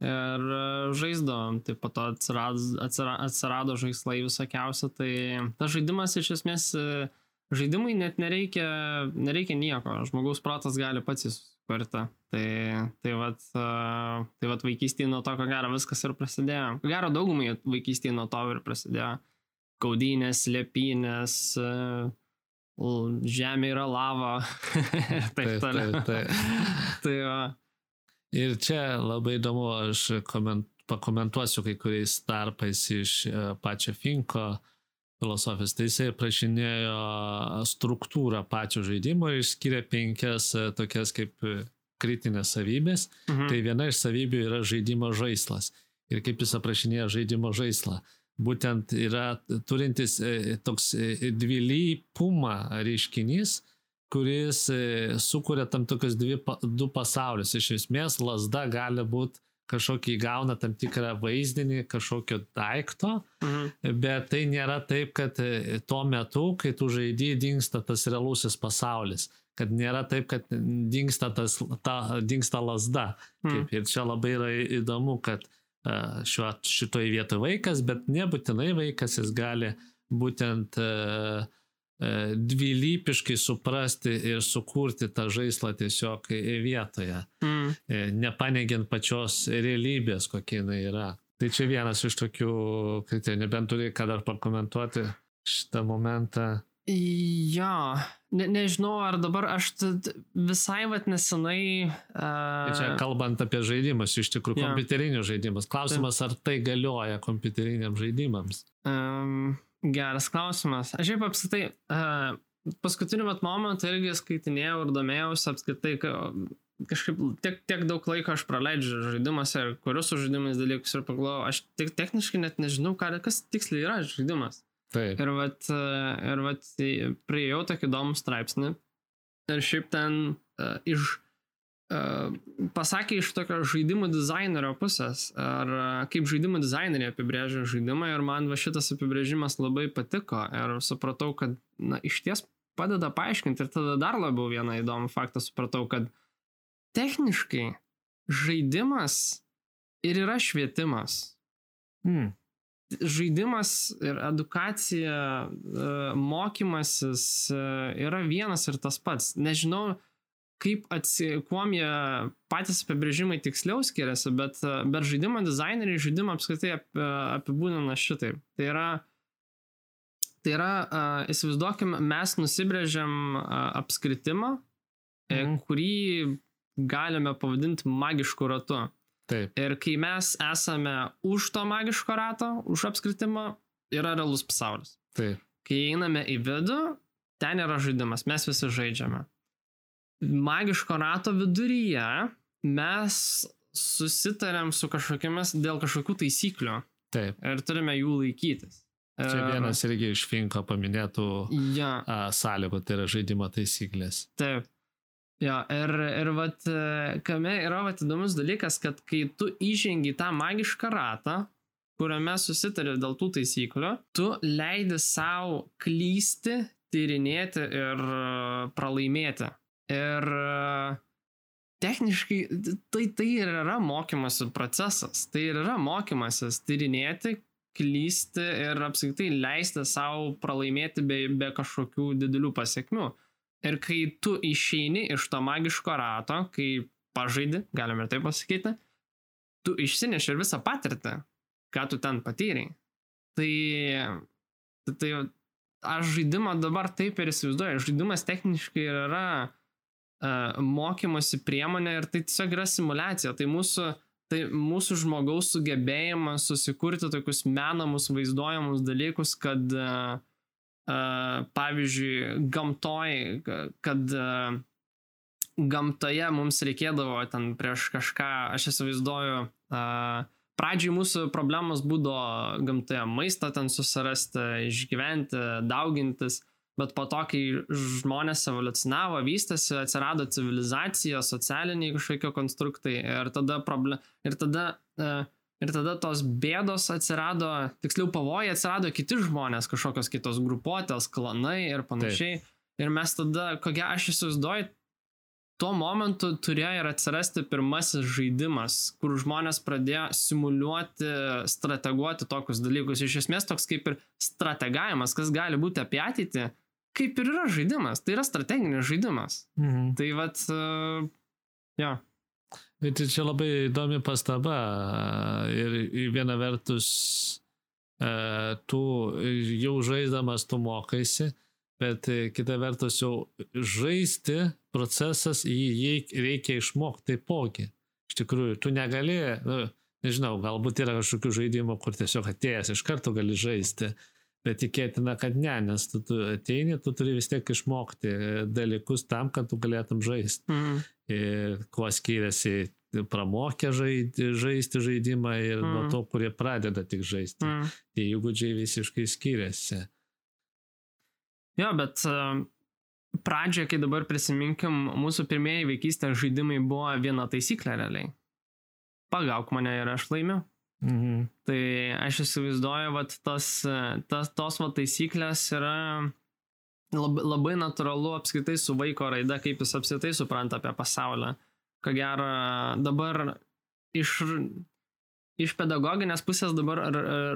S2: ir žaisdavom. Tai po to atsirado, atsirado, žaislai visokiausia. Tai tas žaidimas iš esmės, žaidimui net nereikia, nereikia nieko. Žmogaus protas gali pats jis kartą. Tai, tai vat, tai vat vaikystėje nuo to, ko gero, viskas ir prasidėjo. Ko gero, daugumai vaikystėje nuo to ir prasidėjo. Kaudynės, lėpynės, žemė yra lava. <laughs> taip, taip toliau. Taip, taip. <laughs> tai va.
S1: Ir čia labai įdomu, aš koment, pakomentuosiu kai kuriais tarpais iš pačio Finko filosofijos. Tai jisai prašinėjo struktūrą pačio žaidimo ir išskiria penkias e, tokias kaip e, kritinės savybės. Mhm. Tai viena iš savybių yra žaidimo žaislas. Ir kaip jis aprašinėja žaidimo žaislą. Būtent yra turintis e, toks dvilypumą reiškinys, kuris sukuria tam tokius dvi, du pasaulius. Iš esmės, lasda gali būti kažkokį įgauna tam tikrą vaizdinį kažkokio daikto, mhm. bet tai nėra taip, kad e, tuo metu, kai tu žaidži, dinksta tas realusis pasaulis. Kad nėra taip, kad dinksta, tas, ta, dinksta lasda. Mhm. Kaip, ir čia labai yra įdomu, kad e, šiuo, šitoje vietoje vaikas, bet nebūtinai vaikas, jis gali būtent uh, dvilypiškai suprasti ir sukurti tą žaislą tiesiog vietoje, mm. E, nepaneigiant pačios realybės, kokia jinai yra. Tai čia vienas iš tokių kriterijų, nebent turi ką dar pakomentuoti šitą momentą.
S2: Jo, ne, nežinau, ar dabar aš visai vat nesenai. Uh...
S1: Čia kalbant apie žaidimus, iš tikrųjų, kompiuterinius žaidimus. Klausimas, ar tai galioja kompiuteriniams žaidimams?
S2: Um, Geras klausimas. Aš šiaip apskritai, uh, paskutiniu mat momentu irgi skaitinėjau ir domėjausi apskritai, kažkaip tiek, tiek daug laiko aš praleidžiu žaidimuose ir kuriu su žaidimais dalykus ir pagalvoju, aš tik techniškai net nežinau, ką, kas tiksliai yra žaidimas.
S1: Taip.
S2: Ir vat, ir vat prieėjau tokį įdomų straipsnį ir šiaip ten uh, iš pasakė iš tokio žaidimų dizainerio pusės, ar uh, kaip žaidimų dizaineriai apibrėžia žaidimą ir man va šitas apibrėžimas labai patiko ir supratau, kad na, iš ties padeda paaiškinti ir tada dar labiau vieną įdomų faktą supratau, kad techniškai žaidimas ir yra švietimas.
S1: Mm.
S2: Žaidimas ir edukacija, uh, mokymasis yra vienas ir tas pats. Nežinau, kaip atsi, kuom jie patys apibrėžimai tiksliau skiriasi, bet, bet žaidimo dizaineriai žaidimą apskritai ap, apibūdina šitaip. Tai yra, tai yra įsivaizduokim, mes nusibrėžiam apskritimą, e, mhm. kurį galime pavadinti magišku ratu.
S1: Taip.
S2: Ir kai mes esame už to magiško rato, už apskritimą, yra realus pasaulis.
S1: Taip.
S2: Kai einame į vidų, ten yra žaidimas, mes visi žaidžiame magiško rato viduryje mes susitarėm su kažkokiamis dėl kažkokių taisyklių.
S1: Taip.
S2: Ir turime jų laikytis.
S1: Čia vienas irgi iš Finko paminėtų
S2: ja.
S1: sąlygų, tai yra žaidimo taisyklės.
S2: Taip. Jo, ir, ir vat, kame yra vat įdomus dalykas, kad kai tu įžengi tą magišką ratą, kuriame susitarė dėl tų taisyklių, tu leidi savo klysti, tyrinėti ir pralaimėti. Ir e, techniškai tai, tai ir yra mokymosi procesas, tai ir yra mokymasis tyrinėti, klysti ir apskritai leisti savo pralaimėti be, be kažkokių didelių pasiekmių. Ir kai tu išeini iš to magiško rato, kai pažaidi, galime ir taip pasakyti, tu išsineši ir visą patirtį, ką tu ten patyrei. Tai, tai aš žaidimą dabar taip ir įsivaizduoju, žaidimas techniškai yra mokymosi priemonė ir tai tiesiog yra simulacija. Tai mūsų, tai mūsų žmogaus sugebėjimas susikurti tokius menamus, vaizduojamus dalykus, kad uh, uh, pavyzdžiui, gamtoj, kad gamtoje mums reikėdavo ten prieš kažką, aš įsivaizduoju, pradžiai mūsų problemos būdavo gamtoje maistą ten susirasti, išgyventi, daugintis. Bet po to, kai žmonės evoliucionavo, vystėsi, atsirado civilizacija, socialiniai kažkokie konstruktai ir tada, problem, ir tada, uh, ir tada tos bėdos atsirado, tiksliau pavojai atsirado kiti žmonės, kažkokios kitos grupuotės, klanai ir panašiai. Taip. Ir mes tada, kokia aš įsivaizduoju, tuo momentu turėjo ir atsirasti pirmasis žaidimas, kur žmonės pradėjo simuliuoti, strateguoti tokius dalykus. Iš esmės toks kaip ir strategavimas, kas gali būti apie ateitį kaip ir yra žaidimas, tai yra strateginis žaidimas.
S1: Mhm.
S2: Tai vad, uh, jo.
S1: Bet čia labai įdomi pastaba ir viena vertus uh, tu jau žaisdamas tu mokaisi, bet kita vertus jau žaisti procesas jį reikia išmokti taipogi. Iš tikrųjų, tu negali, nu, nežinau, galbūt yra kažkokių žaidimų, kur tiesiog atėjęs iš karto gali žaisti, uh, Bet tikėtina, kad ne, nes tu, tu ateini, tu turi vis tiek išmokti dalykus tam, kad tu galėtum žaisti.
S2: Mm.
S1: Ir kuo skiriasi pramokę žaisti, žaisti žaidimą ir mm. nuo to, kurie pradeda tik žaisti. Mm. Tie įgūdžiai visiškai skiriasi.
S2: Jo, bet uh, pradžioje, kai dabar prisiminkim, mūsų pirmieji vaikystės žaidimai buvo viena taisyklė realiai. Pagauk mane ir aš laimiu.
S1: Mhm.
S2: Tai aš įsivaizduoju, kad tas, tas, tos va, taisyklės yra labai, labai natūralu apskritai su vaiko raida, kaip jis apskritai supranta apie pasaulį. Ko gero, dabar iš, iš pedagoginės pusės dabar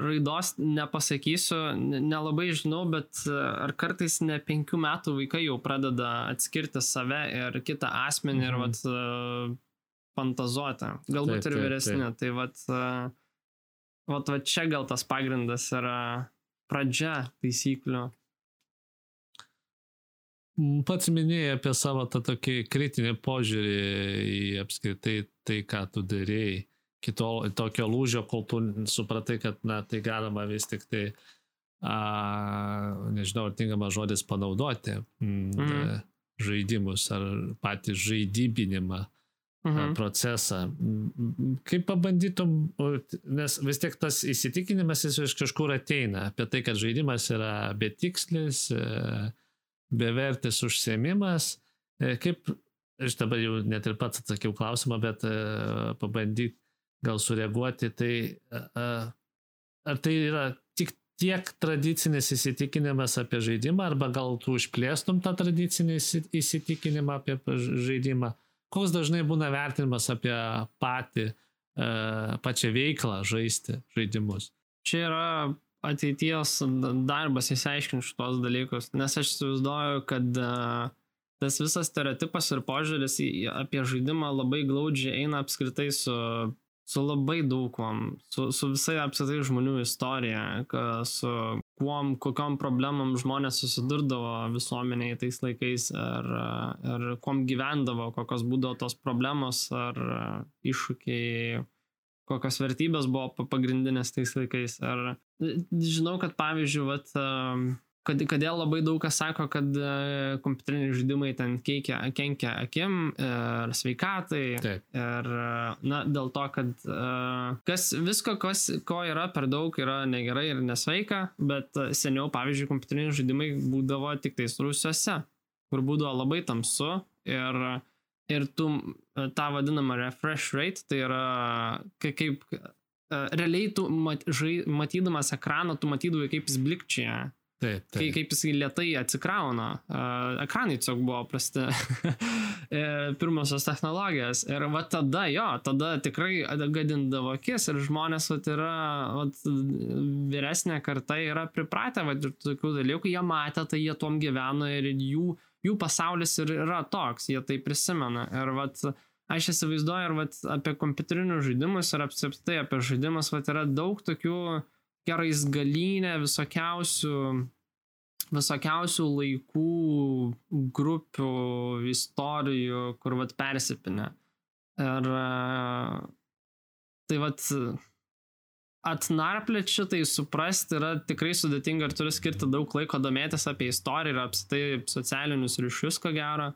S2: raidos nepasakysiu, nelabai žinau, bet ar kartais ne penkių metų vaikai jau pradeda atskirti save ir kitą asmenį mhm. ir vat, fantazuoti. Galbūt taip, ir vyresni. Taip, taip. Tai vat, Vat, va čia gal tas pagrindas yra pradžia taisyklių.
S1: Mm, pats minėjai apie savo tą tokį kritinį požiūrį į apskritai tai, ką tu darėjai. Kito tokio lūžio, kol tu supratai, kad, na, tai galima vis tik tai, a, nežinau, ar tinkamas žodis panaudoti mm. Mm, žaidimus ar patį žaidybinimą mhm. procesą. Kaip pabandytum, nes vis tiek tas įsitikinimas jis iš kažkur ateina apie tai, kad žaidimas yra betikslis, e, bevertis užsiemimas. E, kaip, aš dabar jau net ir pats atsakiau klausimą, bet e, pabandyk gal sureaguoti, tai ar tai yra tik tiek tradicinis įsitikinimas apie žaidimą, arba gal tu išplėstum tą tradicinį įsitikinimą apie žaidimą? Koks dažnai būna vertinimas apie patį, e, pačią veiklą žaisti žaidimus?
S2: Čia yra ateities darbas įsiaiškinti šitos dalykus, nes aš įsivaizduoju, kad uh, tas visas stereotipas ir požiūris apie žaidimą labai glaudžiai eina apskritai su su labai daug kuom, su, su visai apskritai žmonių istorija, su kuom, kokiam problemam žmonės susidurdavo visuomeniai tais laikais, ar, ar kuom gyvendavo, kokios būdavo tos problemos, ar iššūkiai, kokios vertybės buvo pagrindinės tais laikais. Ar žinau, kad pavyzdžiui, vat, kad, kodėl labai daug kas sako, kad uh, kompiuteriniai žaidimai ten keikia, kenkia akim ir sveikatai. Taip. Ir, na, dėl to, kad kas, visko, kas, ko yra per daug, yra negerai ir nesveika, bet seniau, pavyzdžiui, kompiuteriniai žaidimai būdavo tik tais rusiuose, kur būdavo labai tamsu ir, ir tu tą vadinamą refresh rate, tai yra kaip, realiai tu mat, žai, matydamas ekraną, tu matydavai, kaip jis blikčia
S1: Taip, taip.
S2: Kai, kaip jisai lietai atsikrauna. Uh, ekranai tiesiog buvo prasti. <laughs> Pirmosios technologijos. Ir va tada jo, tada tikrai gadindavo akis ir žmonės vat, yra, vat, vyresnė karta yra pripratę vat, ir tokių dalykų, jie matė, tai jie tom gyveno ir jų, jų pasaulis ir yra toks, jie tai prisimena. Ir vat, aš įsivaizduoju ir vat, apie kompiuterinius žaidimus ir apsiptai apie žaidimus vat, yra daug tokių gerais galinė visokiausių, visokiausių laikų, grupių, istorijų, kur vat persipinę. Ir tai vat atnarplėti šitai suprasti yra tikrai sudėtinga ir turi skirti daug laiko domėtis apie istoriją ir apsitai socialinius ryšius, ko gero.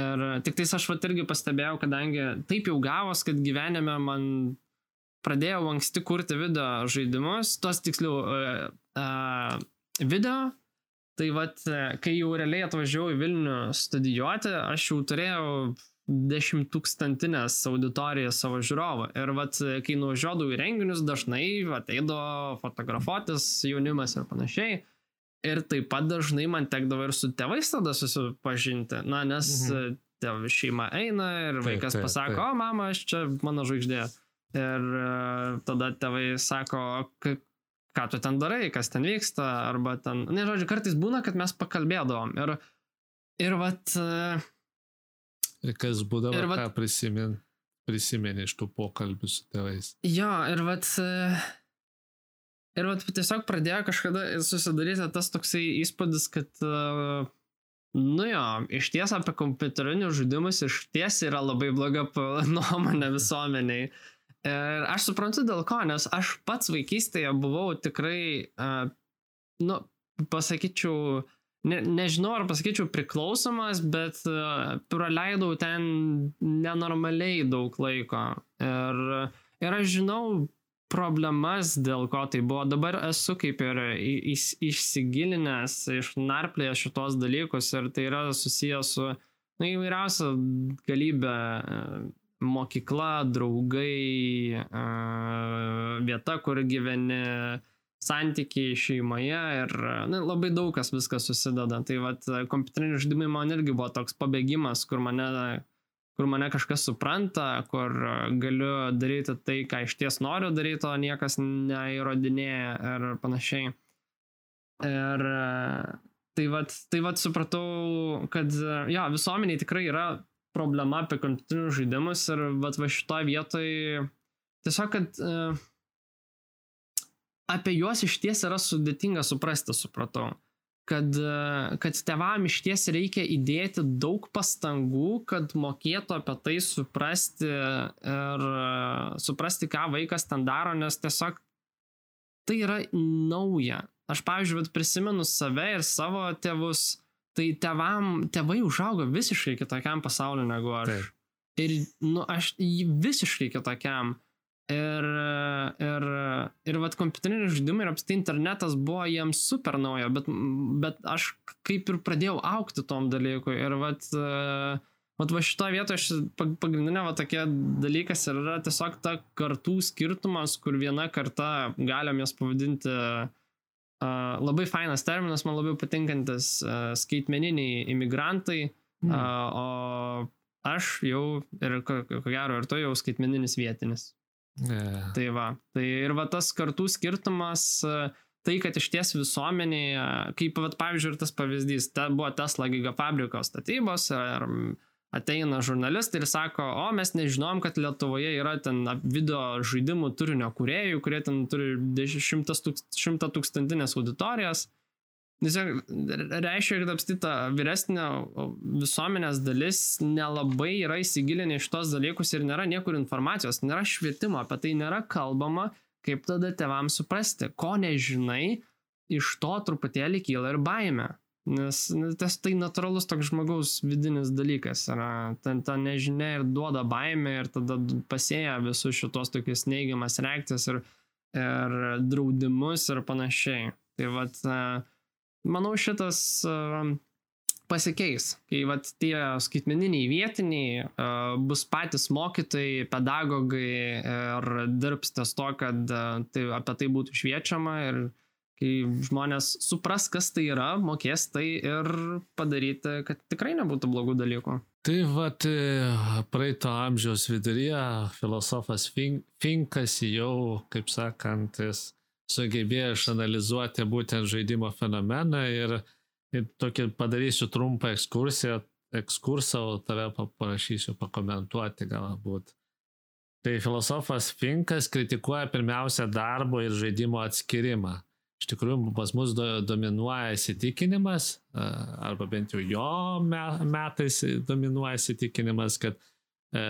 S2: Ir tik tais aš vat irgi pastebėjau, kadangi taip jau gavos, kad gyvenime man pradėjau anksti kurti video žaidimus, tos tiksliau uh, uh, video. Tai vad, kai jau realiai atvažiavau į Vilnių studijuoti, aš jau turėjau dešimtūkstantinės auditorijas savo žiūrovų. Ir vat, kai nuvažiuodavau į renginius, dažnai ateidavo fotografuotis jaunimas ir panašiai. Ir taip pat dažnai man tekdavo ir su tėvais tada susipažinti. Na, nes mhm. tėv šeima eina ir vaikas taip, taip, pasako, taip. o mama, aš čia mano žvaigždė. Ir uh, tada tėvai sako, ką tu ten darai, kas ten vyksta, arba ten, ne, žodžiu, kartais būna, kad mes pakalbėdavom. Ir, ir vat... Uh,
S1: ir kas būdavo, ir vat, ką prisimin, prisimeni iš tų pokalbių su tėvais.
S2: Jo, ir vat... Uh, Ir vat tiesiog pradėjo kažkada susidaryti tas toksai įspūdis, kad, nu jo, iš ties apie kompiuterinius žaidimus iš ties yra labai bloga <laughs> nuomonė visuomeniai. Ir aš suprantu dėl ko, nes aš pats vaikystėje buvau tikrai, uh, nu, pasakyčiau, ne, nežinau ar pasakyčiau priklausomas, bet uh, praleidau ten nenormaliai daug laiko. Ir, ir aš žinau problemas, dėl ko tai buvo. Dabar esu kaip ir išsigilinęs, išnarplėjęs šitos dalykus ir tai yra susijęs su na, įvairiausia galybė mokykla, draugai, vieta, kur gyveni, santykiai šeimoje ir na, labai daug kas viskas susideda. Tai vad, kompiuteriniai žaidimai man irgi buvo toks pabėgimas, kur mane, kur mane kažkas supranta, kur galiu daryti tai, ką iš ties noriu daryti, o niekas neįrodinėja ir panašiai. Ir tai vad, tai vad supratau, kad jo, visuomeniai tikrai yra problema apie kompiuterinius žaidimus ir vat, va šitoje vietoje tiesiog, kad uh, apie juos iš ties yra sudėtinga suprasti, supratau. Kad, uh, kad tevam iš ties reikia įdėti daug pastangų, kad mokėtų apie tai suprasti ir uh, suprasti, ką vaikas ten daro, nes tiesiog tai yra nauja. Aš, pavyzdžiui, prisimenu save ir savo tėvus, Tai tevam, tėvai užaugo visiškai kitokiam pasauliu negu aš. Taip. ir, nu, aš visiškai kitokiam. Ir, ir, ir vat kompiuteriniai žaidimai ir apstai internetas buvo jiems super nauja, bet, bet aš kaip ir pradėjau aukti tom dalykui. Ir vat, vat va šitoje vietoje pagrindinė va tokie dalykas yra tiesiog ta kartų skirtumas, kur viena karta, galim jas pavadinti uh, labai fainas terminas, man labiau patinkantis uh, skaitmeniniai imigrantai, mm. uh, o aš jau ir ko, ko gero ir to jau skaitmeninis vietinis. Yeah. Tai va, tai ir va tas kartų skirtumas, tai kad iš ties visuomenėje, kaip, va, pavyzdžiui, ir tas pavyzdys, ta buvo Tesla gigafabriko statybos, ar ateina žurnalistai ir sako, o mes nežinom, kad Lietuvoje yra ten video žaidimų turinio kuriejų, kurie ten turi šimtą tūkstantinės auditorijas. Nes reiškia, kad apstita vyresnė visuomenės dalis nelabai yra įsigilinę iš tos dalykus ir nėra niekur informacijos, nėra švietimo, apie tai nėra kalbama, kaip tada tevams suprasti, ko nežinai, iš to truputėlį kyla ir baime. Nes tas tai natūralus toks žmogaus vidinis dalykas yra, ten ta nežinia ir duoda baimę ir tada pasėja visus šitos tokius neigiamas reakcijas ir, ir draudimus ir panašiai. Tai vad, uh, manau, šitas uh, pasikeis, kai vat, tie skaitmeniniai vietiniai uh, bus patys mokytojai, pedagogai ir dirbs ties to, kad tai, apie tai būtų šviečiama ir kai žmonės supras, kas tai yra, mokės tai ir padaryti, kad tikrai nebūtų blogų dalykų.
S1: Tai vat praeito amžiaus viduryje filosofas Finkas jau, kaip sakant, jis sugebėjo išanalizuoti būtent žaidimo fenomeną ir, ir tokį padarysiu trumpą ekskursiją, ekskursą, o tave paprašysiu pakomentuoti galbūt. Tai filosofas Finkas kritikuoja pirmiausia darbo ir žaidimo atskirimą. Iš tikrųjų, pas mus do, dominuoja įsitikinimas, arba bent jau jo metais dominuoja įsitikinimas, kad e,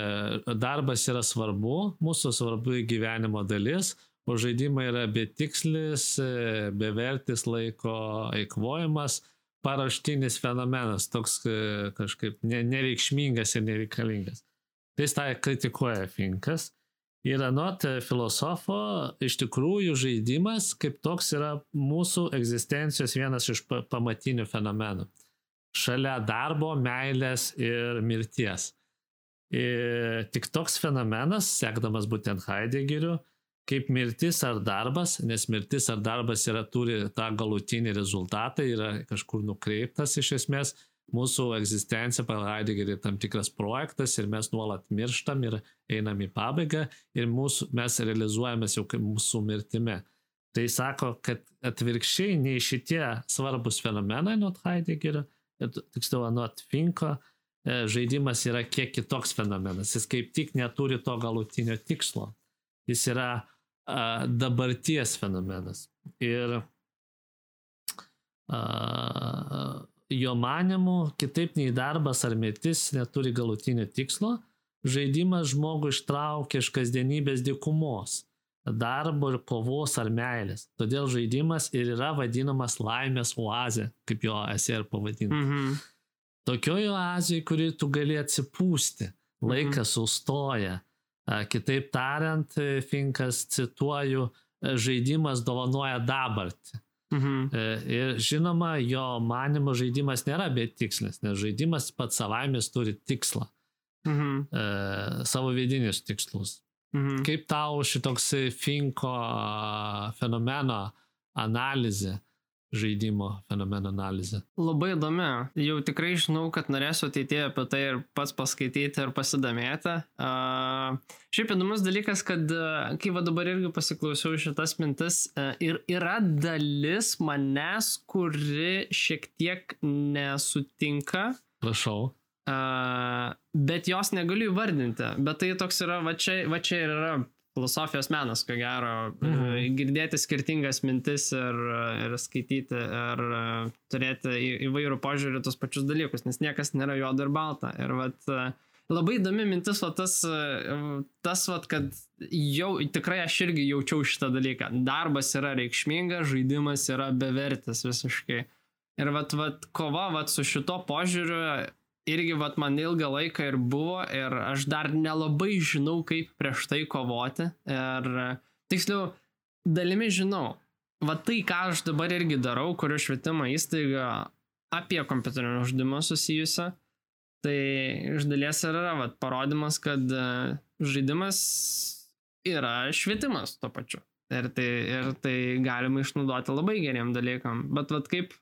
S1: darbas yra svarbu, mūsų svarbu gyvenimo dalis, o žaidimai yra betikslis, e, bevertis laiko eikvojimas, paraštinis fenomenas, toks e, kažkaip nereikšmingas ir nereikalingas. Tai tą kritikuoja Finkas. Ir anot filosofo, iš tikrųjų žaidimas kaip toks yra mūsų egzistencijos vienas iš pamatinių fenomenų. Šalia darbo, meilės ir mirties. Ir tik toks fenomenas, sekdamas būtent Heideggeriu, kaip mirtis ar darbas, nes mirtis ar darbas yra, turi tą galutinį rezultatą, yra kažkur nukreiptas iš esmės. Mūsų egzistencija pagal Heideggerį tam tikras projektas ir mes nuolat mirštam ir einam į pabaigą ir mūsų, mes realizuojamės jau kaip mūsų mirtime. Tai sako, kad atvirkščiai nei šitie svarbus fenomenai nuo Heideggerio, tiksliau nuo Finko, e, žaidimas yra kiek kitoks fenomenas. Jis kaip tik neturi to galutinio tikslo. Jis yra a, dabarties fenomenas. Ir a, jo manimu, kitaip nei darbas ar mirtis neturi galutinio tikslo, žaidimas žmogų ištraukia iš kasdienybės dykumos, darbo ir kovos ar meilės. Todėl žaidimas ir yra vadinamas laimės oazė, kaip jo esi ir pavadinti. Mm -hmm. Tokioje oazėje, kuri tu gali atsipūsti, laikas mm -hmm. sustoja, Kitaip tariant, Finkas cituoju, žaidimas dovanoja dabartį. Mhm. E, ir žinoma, jo manimo žaidimas nėra betikslis, nes žaidimas pats savaimės turi tikslą. Mhm. E, savo vidinius tikslus. Mhm. Kaip tau šitoks Finko fenomeno analizė žaidimo fenomeno analizė.
S2: Labai įdomi. Jau tikrai žinau, kad norėsiu ateityje apie tai ir pats paskaityti ir pasidomėti. Uh, šiaip įdomus dalykas, kad uh, kai va dabar irgi pasiklausiau šitas mintis, uh, ir yra dalis manęs, kuri šiek tiek nesutinka.
S1: Prašau.
S2: Uh, bet jos negaliu įvardinti. Bet tai toks yra, va čia, va čia yra filosofijos menas, ko gero, mhm. girdėti skirtingas mintis ir, ir skaityti ir turėti į, įvairių požiūrį tos pačius dalykus, nes niekas nėra juoda ir balta. Ir vat, labai įdomi mintis, va, tas, tas vat, kad jau tikrai aš irgi jaučiau šitą dalyką. Darbas yra reikšmingas, žaidimas yra bevertis visiškai. Ir vat, vat, kova vat, su šito požiūriu irgi vat, man ilgą laiką ir buvo ir aš dar nelabai žinau, kaip prieš tai kovoti. Ir tiksliau, dalimi žinau. Va tai, ką aš dabar irgi darau, kuriu švietimo įstaigą apie kompiuterinį žaidimą susijusią, tai iš dalies ir yra vat, parodimas, kad e, žaidimas yra švietimas tuo pačiu. Ir tai, ir tai galima išnaudoti labai geriem dalykam. Bet vat kaip,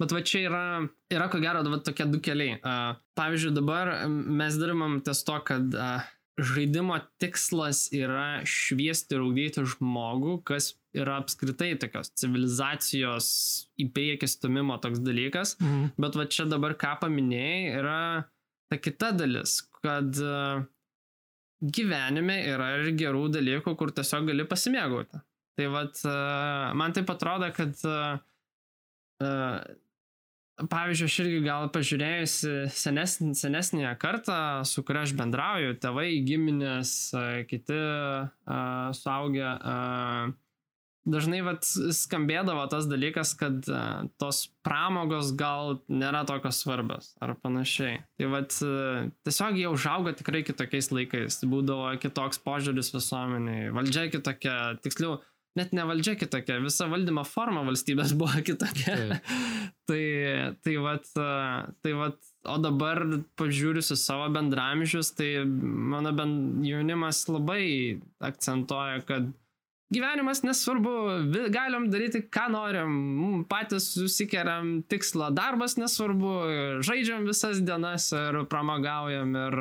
S2: bet va čia yra, yra ko gero, va tokie du keliai. Pavyzdžiui, dabar mes dirbam ties to, kad žaidimo tikslas yra šviesti ir ugdyti žmogų, kas yra apskritai tokios civilizacijos į priekį stumimo toks dalykas. Mhm. Bet va čia dabar ką paminėjai, yra ta kita dalis, kad uh, gyvenime yra ir gerų dalykų, kur tiesiog gali pasimėgauti. Tai vad, man taip atrodo, kad pavyzdžiui, aš irgi gal pažiūrėjusi senesnį, senesnėje kartą, su kuria aš bendrauju, tėvai, giminės, kiti suaugę, dažnai vat, skambėdavo tas dalykas, kad uh, tos pramogos gal nėra tokios svarbios ar panašiai. Tai vat, uh, tiesiog jie užauga tikrai kitokiais laikais, būdavo kitoks požiūris visuomeniai, valdžia kitokia, tiksliau, net ne valdžia kitokia, visa valdymo forma valstybės buvo <laughs> kitokia. <laughs> tai, tai, vat, tai vat, o dabar pažiūriu su savo bendramžius, tai mano bend, jaunimas labai akcentuoja, kad gyvenimas nesvarbu, galim daryti, ką norim, patys susikeriam tikslą, darbas nesvarbu, žaidžiam visas dienas ir pramagaujam ir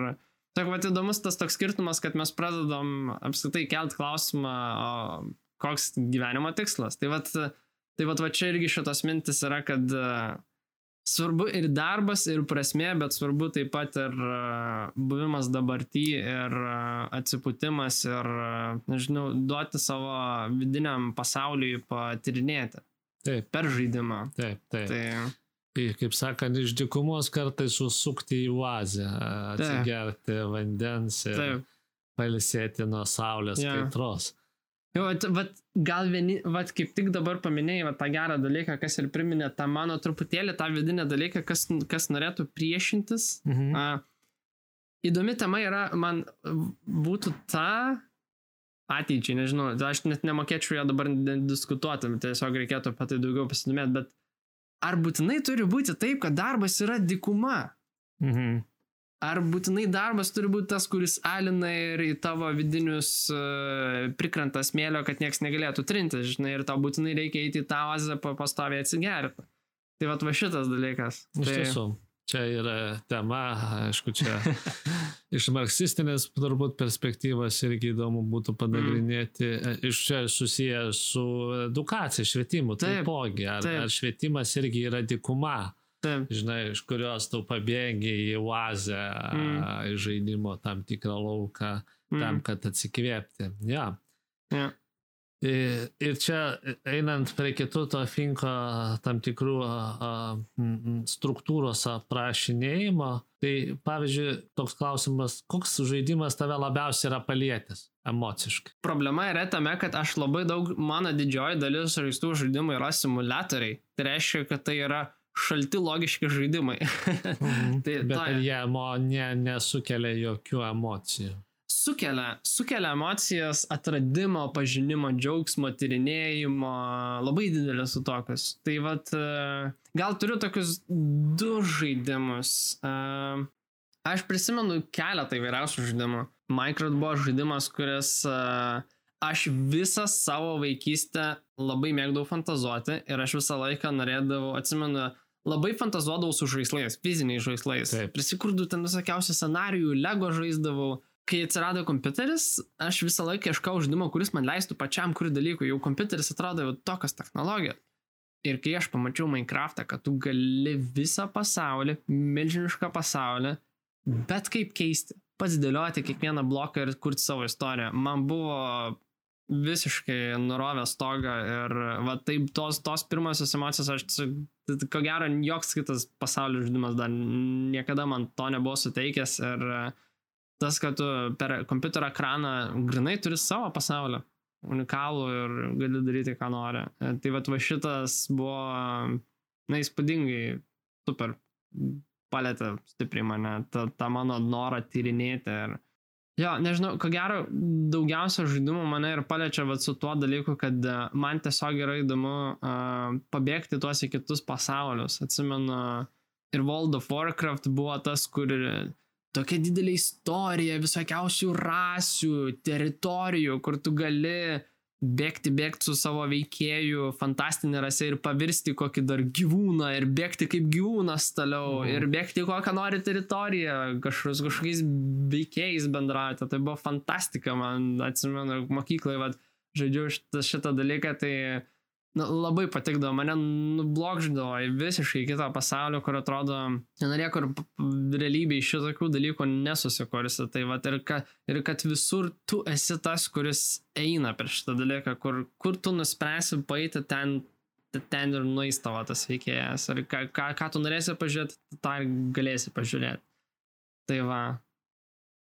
S2: Tik va įdomus tas toks skirtumas, kad mes pradedam apskritai kelt klausimą, o, koks gyvenimo tikslas. Tai va, tai va, va čia irgi šitos mintis yra, kad uh, svarbu ir darbas, ir prasmė, bet svarbu taip pat ir buvimas dabartį, ir atsipūtimas, ir, nežinau, duoti savo vidiniam pasauliui patirinėti.
S1: Taip.
S2: Per žaidimą.
S1: Taip, taip. Tai... Kaip sakant, iš dykumos kartais užsukti į oazę, atsigerti taip. vandens ir taip. palisėti nuo saulės ja. kaitros.
S2: Jo, vat, vat, gal vieni, vat, kaip tik dabar paminėjai vat, tą gerą dalyką, kas ir priminė tą mano truputėlį tą vidinę dalyką, kas, kas norėtų priešintis. Mhm. A, įdomi tema yra, man būtų ta ateičiai, nežinau, aš net nemokėčiau ją dabar diskutuoti, tiesiog reikėtų apie tai daugiau pasidomėti, bet ar būtinai turi būti taip, kad darbas yra dikuma? Mhm. Ar būtinai darbas turi būti tas, kuris alina ir į tavo vidinius uh, prikrantą smėlio, kad niekas negalėtų trinti, žinai, ir tau būtinai reikia eiti į tą oazę pastoviai atsigerti. Tai va, va šitas dalykas.
S1: Iš tai... tiesų, čia yra tema, aišku, čia <laughs> iš marksistinės turbūt perspektyvos irgi įdomu būtų panagrinėti, mm. iš čia susiję su edukacija, švietimu, taipogi, ar, taip. ar švietimas irgi yra dikuma. Taip. Žinai, iš kurios tu pabėgi į oazę, mm. į žaidimo tam tikrą lauką, mm. tam, kad atsikvėpti. Ja.
S2: Ja.
S1: Ir, ir čia einant prie kitų to finko tam tikrų a, struktūros aprašinėjimo, tai pavyzdžiui, toks klausimas, koks žaidimas tave labiausiai yra palietęs emociškai?
S2: Problema yra tame, kad aš labai daug, mano didžioji dalis žaistų žaidimų yra simulatoriai. Tai reiškia, kad tai yra šalti logiški žaidimai.
S1: mhm. <laughs> tai, Bet ta, jie mo, ne, nesukelia jokių emocijų.
S2: Sukelia, sukelia emocijas atradimo, pažinimo, džiaugsmo, tyrinėjimo, labai didelės su tokius. Tai vad, e, gal turiu tokius du žaidimus. E, aš prisimenu keletą įvairiausių žaidimų. Minecraft buvo žaidimas, kuris uh, aš visą savo vaikystę labai mėgdavau fantazuoti ir aš visą laiką norėdavau, atsimenu, labai fantazuodavau su žaislais, fiziniais žaislais. Prisikurdavau ten visokiausių scenarijų, lego žaisdavau. Kai atsirado kompiuteris, aš visą laiką ieškau žaidimo, kuris man leistų pačiam kurį dalykų. Jau kompiuteris atrodo jau tokios technologijos. Ir kai aš pamačiau Minecraftą, kad tu gali visą pasaulį, milžinišką pasaulį, bet kaip keisti, pats dėlioti kiekvieną bloką ir kurti savo istoriją, man buvo visiškai nurovė stogą ir va taip tos, tos pirmosios emocijos, aš ko gero joks kitas pasaulio žaidimas dar niekada man to nebuvo suteikęs ir tas, kad tu per kompiuterio ekraną grinai turi savo pasaulį, unikalų ir gali daryti, ką nori. Tai va, va šitas buvo, na, įspūdingai super palėtė stipriai mane, ta mano norą tyrinėti. Ir... Jo, nežinau, ko gero, daugiausia žaidimų mane ir paliečia vat, su tuo dalyku, kad e, man tiesiog yra įdomu uh, pabėgti tuos į kitus pasaulius. Atsimenu, ir World of Warcraft buvo tas, kur tokia didelė istorija, visokiausių rasių, teritorijų, kur tu gali bėgti, bėgti su savo veikėju, fantastinė rasė ir pavirsti kokį dar gyvūną ir bėgti kaip gyvūnas toliau mhm. ir bėgti kokią nori teritoriją, kažkokiais, kažkokiais veikėjais bendrauti. Tai buvo fantastika, man atsimenu, mokyklai, vad, žaidžiu šitą, šitą dalyką, tai nu, labai patikdavo, mane nublokždavo į visiškai kitą pasaulį, kur atrodo, nenorėjo, kur realybėje šitokių dalykų nesusikursi. Tai va, ir, ka, ir kad visur tu esi tas, kuris eina per šitą dalyką, kur, kur tu nuspręsi paeiti ten, ten ir nueis tavo tas veikėjas. Ir ką, ką, ką tu norėsi pažiūrėti, tą galėsi pažiūrėti. Tai va.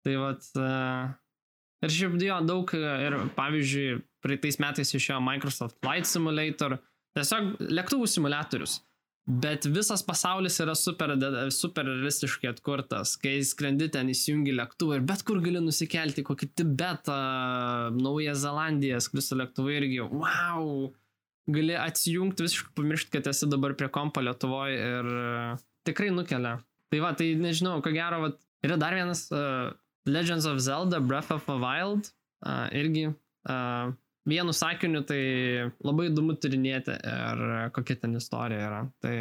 S2: Tai va. Uh, ir šiaip jo daug, ir pavyzdžiui, praeitais metais išėjo Microsoft Flight Simulator, tiesiog lėktuvų simulatorius. Bet visas pasaulis yra super, super realistiškai atkurtas, kai skrendi ten įsijungi lėktuvą ir bet kur gali nusikelti, kokį Tibetą, Naują Zelandiją, skristi lėktuvą irgi, wow, gali atsijungti visiškai pamiršti, kad esi dabar prie kompo Lietuvoje ir uh, tikrai nukelia. Tai va, tai nežinau, ko gero, va, yra dar vienas uh, Legends of Zelda Breath of the Wild, uh, irgi uh, vienu sakiniu tai labai įdomu tyrinėti ir kokia ten istorija yra. Tai,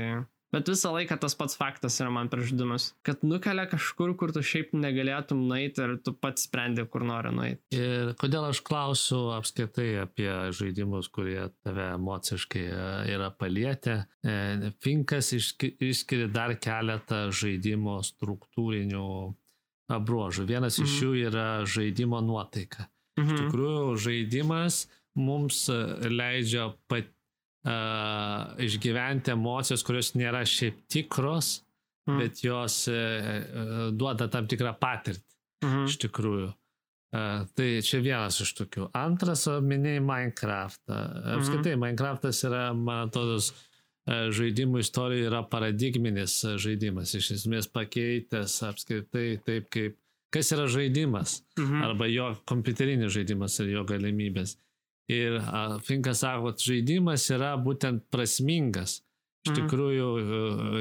S2: bet visą laiką tas pats faktas yra man pražudimas, kad nukelia kažkur, kur tu šiaip negalėtum nueiti ir tu pats sprendi, kur nori nueiti.
S1: Ir kodėl aš klausiu apskaitai apie žaidimus, kurie tave emociškai e, yra palietę. E, Finkas išskiria dar keletą žaidimo struktūrinių bruožų. Vienas mhm. iš jų yra žaidimo nuotaika. Mhm. Iš tikrųjų, žaidimas mums e, leidžia pat, uh, išgyventi emocijas, kurios nėra šiaip tikros, mhm. bet jos uh, duoda tam tikrą patirtį. Mhm. Iš tikrųjų. Uh, tai čia vienas iš tokių. Antras, minėjai Minecraftą. Apskritai, mhm. Minecraftas yra, man atrodo, žaidimų istorija yra paradigminis žaidimas, iš esmės pakeitęs apskritai taip, kaip kas yra žaidimas, mhm. arba jo kompiuterinis žaidimas ir jo galimybės. Ir Finkas sako, žaidimas yra būtent prasmingas. Iš mhm. tikrųjų,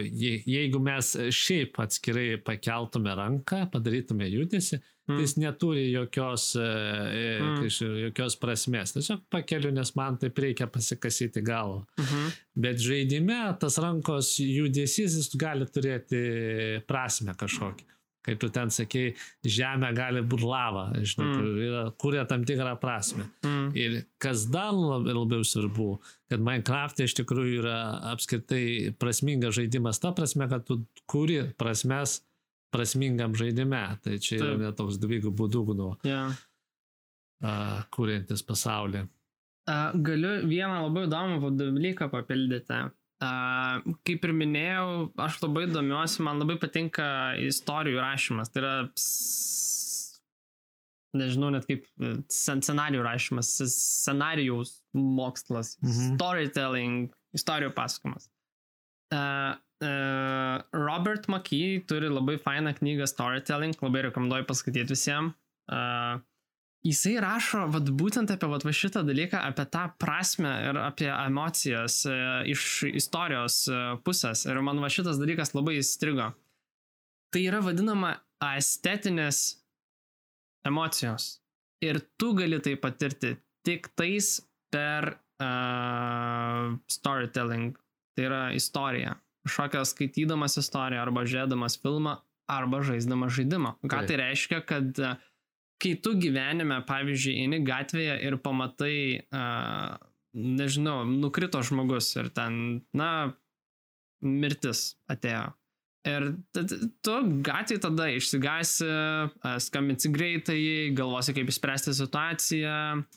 S1: je, jeigu mes šiaip atskirai pakeltume ranką, padarytume judesi, mm. tai jis neturi jokios, mm. jokios prasmės. Tiesiog pakeliu, nes man taip reikia pasikasyti galvą. Mm -hmm. Bet žaidime tas rankos judesys jis gali turėti prasme kažkokį kai tu ten sakei, žemė gali būti lava, žinai, mm. kuria tam tikrą prasme. Mm. Ir kas dar labiau, svarbu, kad Minecraft iš tikrųjų yra apskritai prasmingas žaidimas, ta prasme, kad tu kuri prasmes prasmingam žaidime. Tai čia Taip. yra netoks dvigubų dugnų, yeah. uh, kuriantis pasaulį.
S2: Galiu vieną labai įdomų dalyką papildyti. Kaip ir minėjau, aš labai domiuosi, man labai patinka istorijų rašymas. Tai yra, nežinau, net kaip scenarijų rašymas, scenarijaus mokslas, mhm. storytelling, istorijų pasakomas. Uh, uh, Robert McKee turi labai fainą knygą Storytelling, labai rekomenduoju paskaityti visiems. Uh, jisai rašo vat, būtent apie vat, šitą dalyką, apie tą prasme ir apie emocijas e, iš istorijos e, pusės. Ir man va šitas dalykas labai įstrigo. Tai yra vadinama estetinės emocijos. Ir tu gali tai patirti tik tais per uh, storytelling. Tai yra istorija. Kažkokią skaitydamas istoriją arba žiūrėdamas filmą arba žaisdamas žaidimą. Ką tai reiškia, kad uh, kai tu gyvenime, pavyzdžiui, eini gatvėje ir pamatai, uh, nežinau, nukrito žmogus ir ten, na, mirtis atėjo. Ir tu gatvėje tada išsigasi, skambinsi greitai, galvosi, kaip įspręsti situaciją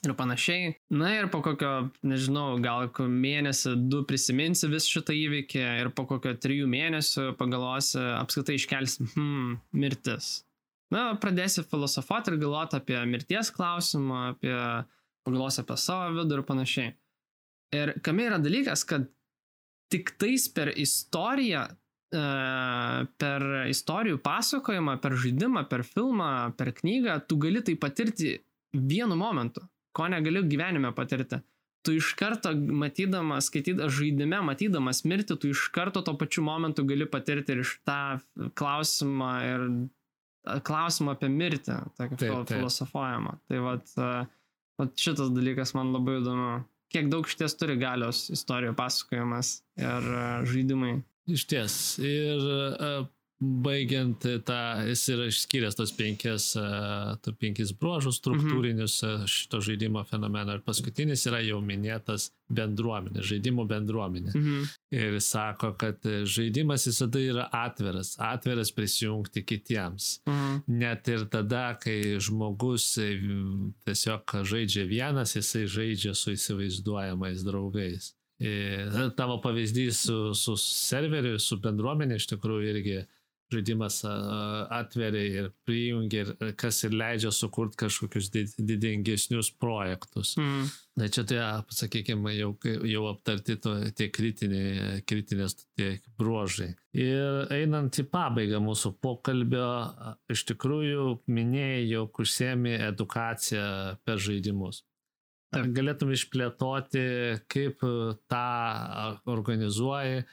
S2: ir panašiai. Na ir po kokio, nežinau, gal mėnesį, du prisiminsi vis šitą įvykį ir po kokio trijų mėnesių pagalvosi, apskritai iškelsi, hmm, mirtis na, pradėsi filosofuoti ir galvoti apie mirties klausimą, apie pagalvosi apie savo vidų ir panašiai. Ir kame yra dalykas, kad tik tais per istoriją per istorijų pasakojimą, per žaidimą, per filmą, per knygą, tu gali tai patirti vienu momentu, ko negali gyvenime patirti. Tu iš karto matydamas, skaitydamas žaidime, matydamas mirtį, tu iš karto to pačiu momentu gali patirti ir iš tą klausimą ir klausimą apie mirtį, tokį filosofuojamą. Tai vat, vat šitas dalykas man labai įdomu. Kiek daug šties turi galios istorijų pasakojimas ir žaidimai.
S1: Iš ties. Ir uh, baigiant tą, jis yra išskyręs tos penkias, uh, penkis bruožus struktūrinius mhm. šito žaidimo fenomeno. Ir paskutinis yra jau minėtas bendruomenė, žaidimų bendruomenė. Mhm. Ir sako, kad žaidimas visada yra atviras, atviras prisijungti kitiems. Mhm. Net ir tada, kai žmogus tiesiog žaidžia vienas, jisai žaidžia su įsivaizduojamais draugais. Tavo pavyzdys su, su serveriu, su bendruomenė iš tikrųjų irgi žaidimas atveria ir prijungia, ir kas ir leidžia sukurti kažkokius didingesnius projektus. Mm. Na čia tai, sakykime, jau, jau aptarti to, tie kritiniai, kritinės tie bruožai. Ir einant į pabaigą mūsų pokalbio, iš tikrųjų minėjai, jog užsiemi edukaciją per žaidimus. Ar galėtum išplėtoti, kaip tą organizuoji,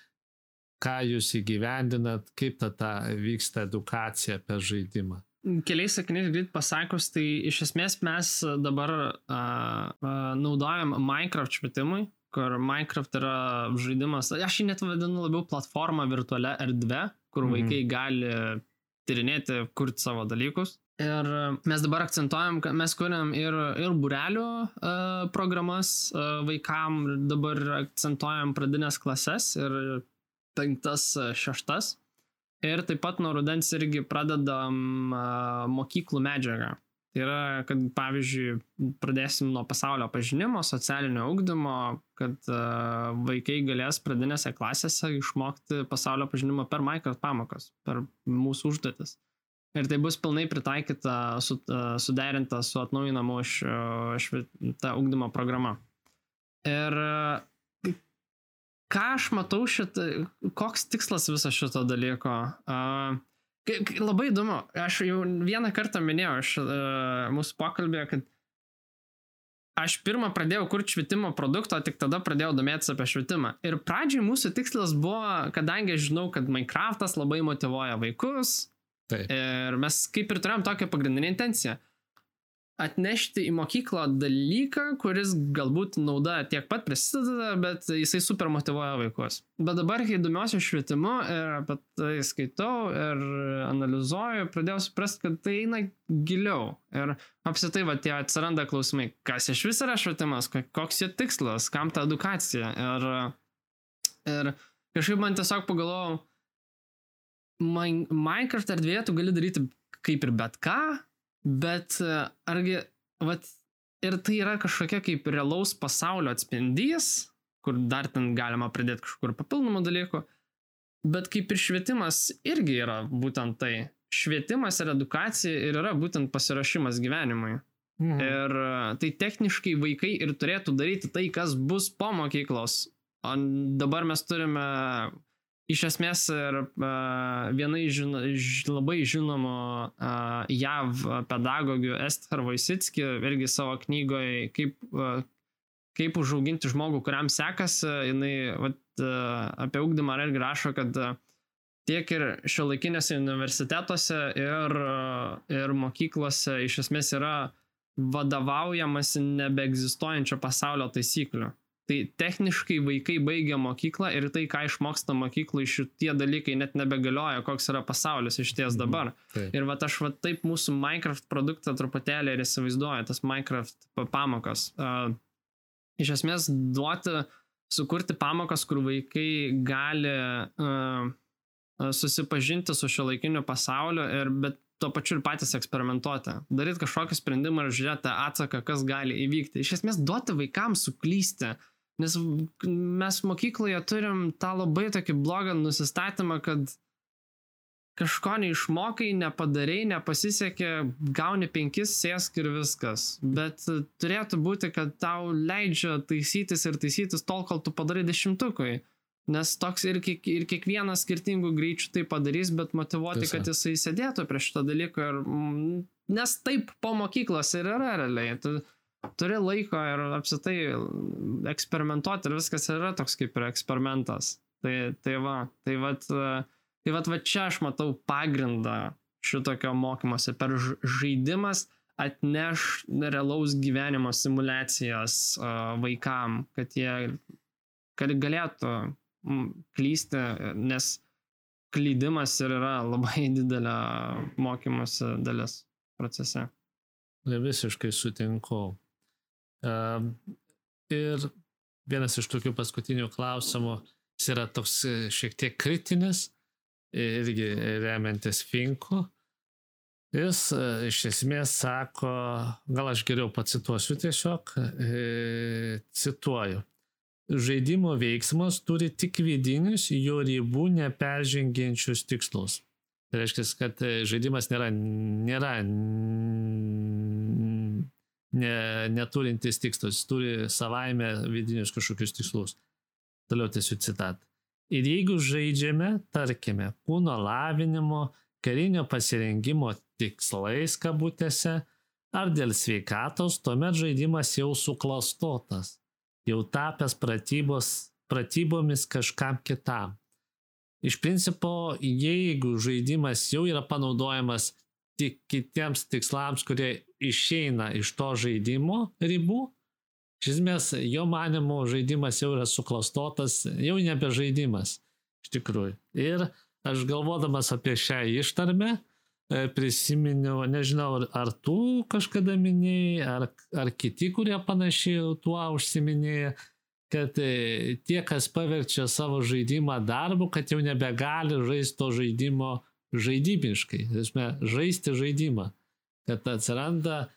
S1: ką jūs įgyvendinat, kaip ta, ta vyksta edukacija per žaidimą?
S2: Keliais sakiniais greit pasakus, tai iš esmės mes dabar a, a, naudojam Minecraft švietimui, kur Minecraft yra žaidimas, aš jį net vadinu labiau platformą virtualią erdvę, kur mhm. vaikai gali tyrinėti, kurti savo dalykus. Ir mes dabar akcentuojam, kad mes kuriam ir, ir burelių uh, programas uh, vaikam, dabar akcentuojam pradinės klases ir penktas, šeštas. Ir taip pat nuo rudens irgi pradedam uh, mokyklų medžiagą. Tai yra, kad pavyzdžiui, pradėsim nuo pasaulio pažinimo, socialinio augdymo, kad uh, vaikai galės pradinėse klasėse išmokti pasaulio pažinimo per Minecraft pamokas, per mūsų užduotis. Ir tai bus pilnai pritaikyta, su, suderinta su atnaujinamu šitą ugdymo programa. Ir ką aš matau šitą, koks tikslas viso šito dalyko? Uh, labai įdomu, aš jau vieną kartą minėjau iš uh, mūsų pokalbėje, kad aš pirmą pradėjau kurti švietimo produktą, tik tada pradėjau domėtis apie švietimą. Ir pradžiai mūsų tikslas buvo, kadangi žinau, kad Minecraftas labai motivuoja vaikus, Taip. Ir mes kaip ir turėjom tokią pagrindinę intenciją. Atnešti į mokyklą dalyką, kuris galbūt nauda tiek pat prisideda, bet jisai super motivuoja vaikus. Bet dabar, kai domiuosi švietimu ir apie tai skaitau ir analizuoju, pradėjau suprasti, kad tai eina giliau. Ir apsitai, va, tie atsiranda klausimai, kas iš vis yra švietimas, koks jo tikslas, kam ta edukacija. Ir, ir kažkaip man tiesiog pagalvojau, Minecraft erdvėje tu gali daryti kaip ir bet ką, bet e, argi, vat, ir tai yra kažkokia kaip realaus pasaulio atspindys, kur dar ten galima pridėti kažkur papildomų dalykų, bet kaip ir švietimas irgi yra būtent tai. Švietimas ir edukacija ir yra būtent pasirašymas gyvenimui. Mhm. Ir e, tai techniškai vaikai ir turėtų daryti tai, kas bus po mokyklos. O dabar mes turime Iš esmės ir viena iš žino, labai žinomų uh, JAV pedagogių Esther Vaisitski irgi savo knygoje kaip, kaip užauginti žmogų, kuriam sekasi, jinai vat, apie ugdymą irgi rašo, kad tiek ir šiuolaikinėse universitetuose ir, ir mokyklose iš esmės yra vadovaujamasi nebeegzistuojančio pasaulio taisyklių. Tai techniškai vaikai baigia mokyklą ir tai, ką išmoksta mokyklai, šitie dalykai net nebegalioja, koks yra pasaulis iš ties mhm. dabar. Tai. Ir va aš va taip mūsų Minecraft produktą truputėlį ir įsivaizduoju, tas Minecraft pamokas. Uh, iš esmės duoti, sukurti pamokas, kur vaikai gali uh, susipažinti su šio laikiniu pasauliu, ir, bet tuo pačiu ir patys eksperimentuoti. Daryti kažkokį sprendimą ir žiūrėti atsaką, kas gali įvykti. Iš esmės duoti vaikams suklysti. Nes mes mokykloje turim tą labai tokį blogą nusistatymą, kad kažko neišmokai, nepadarai, nepasisekė, gauni penkis, sėsk ir viskas. Bet turėtų būti, kad tau leidžia taisytis ir taisytis tol, kol tu padarai dešimtukui. Nes toks ir, kiek, ir kiekvienas skirtingų greičių tai padarys, bet motivuoti,
S1: Tiesa.
S2: kad jisai sėdėtų prie šito dalyko. Ir, nes taip po mokyklos ir yra realiai. Tu turi laiko ir apsitai eksperimentuoti ir viskas yra toks kaip ir eksperimentas. Tai, tai va, tai va, tai va, va čia aš matau pagrindą šitokio mokymosi. Per žaidimas atneš realaus gyvenimo simulacijas vaikam, kad jie kad galėtų klysti, nes klydimas ir yra labai <laughs> didelė mokymosi dalis procese.
S1: Visiškai sutinku. Ir vienas iš tokių paskutinių klausimų, jis yra toks e, šiek tiek kritinis, irgi remiantis Finku. Jis e, iš esmės sako, gal aš geriau pacituosiu tiesiog, e, cituoju. Žaidimo veiksmas turi tik vidinius, jo ribų neperžengiančius tikslus. Tai reiškia, kad žaidimas nėra, nėra ne, neturintis tikslus, jis turi savaime vidinius kažkokius tikslus. Toliau tiesiu citat. Ir jeigu žaidžiame, tarkime, kūno lavinimo, karinio pasirengimo tikslais kabutėse, ar dėl sveikatos, tuomet žaidimas jau suklastotas, jau tapęs pratybos, pratybomis kažkam kitam. Iš principo, jeigu žaidimas jau yra panaudojamas tik kitiems tikslams, kurie išeina iš to žaidimo ribų, iš esmės jo manimo žaidimas jau yra suklastotas, jau nebe žaidimas iš tikrųjų. Ir aš galvodamas apie šią ištarmę, e, prisiminiau, nežinau, ar, tu kažkada minėjai, ar, ar kiti, kurie panašiai tuo užsiminėja, kad e, tie, kas paverčia savo žaidimą darbu, kad jau nebegali žaisti to žaidimo žaidybiškai, esmė, žaisti žaidimą, kad atsiranda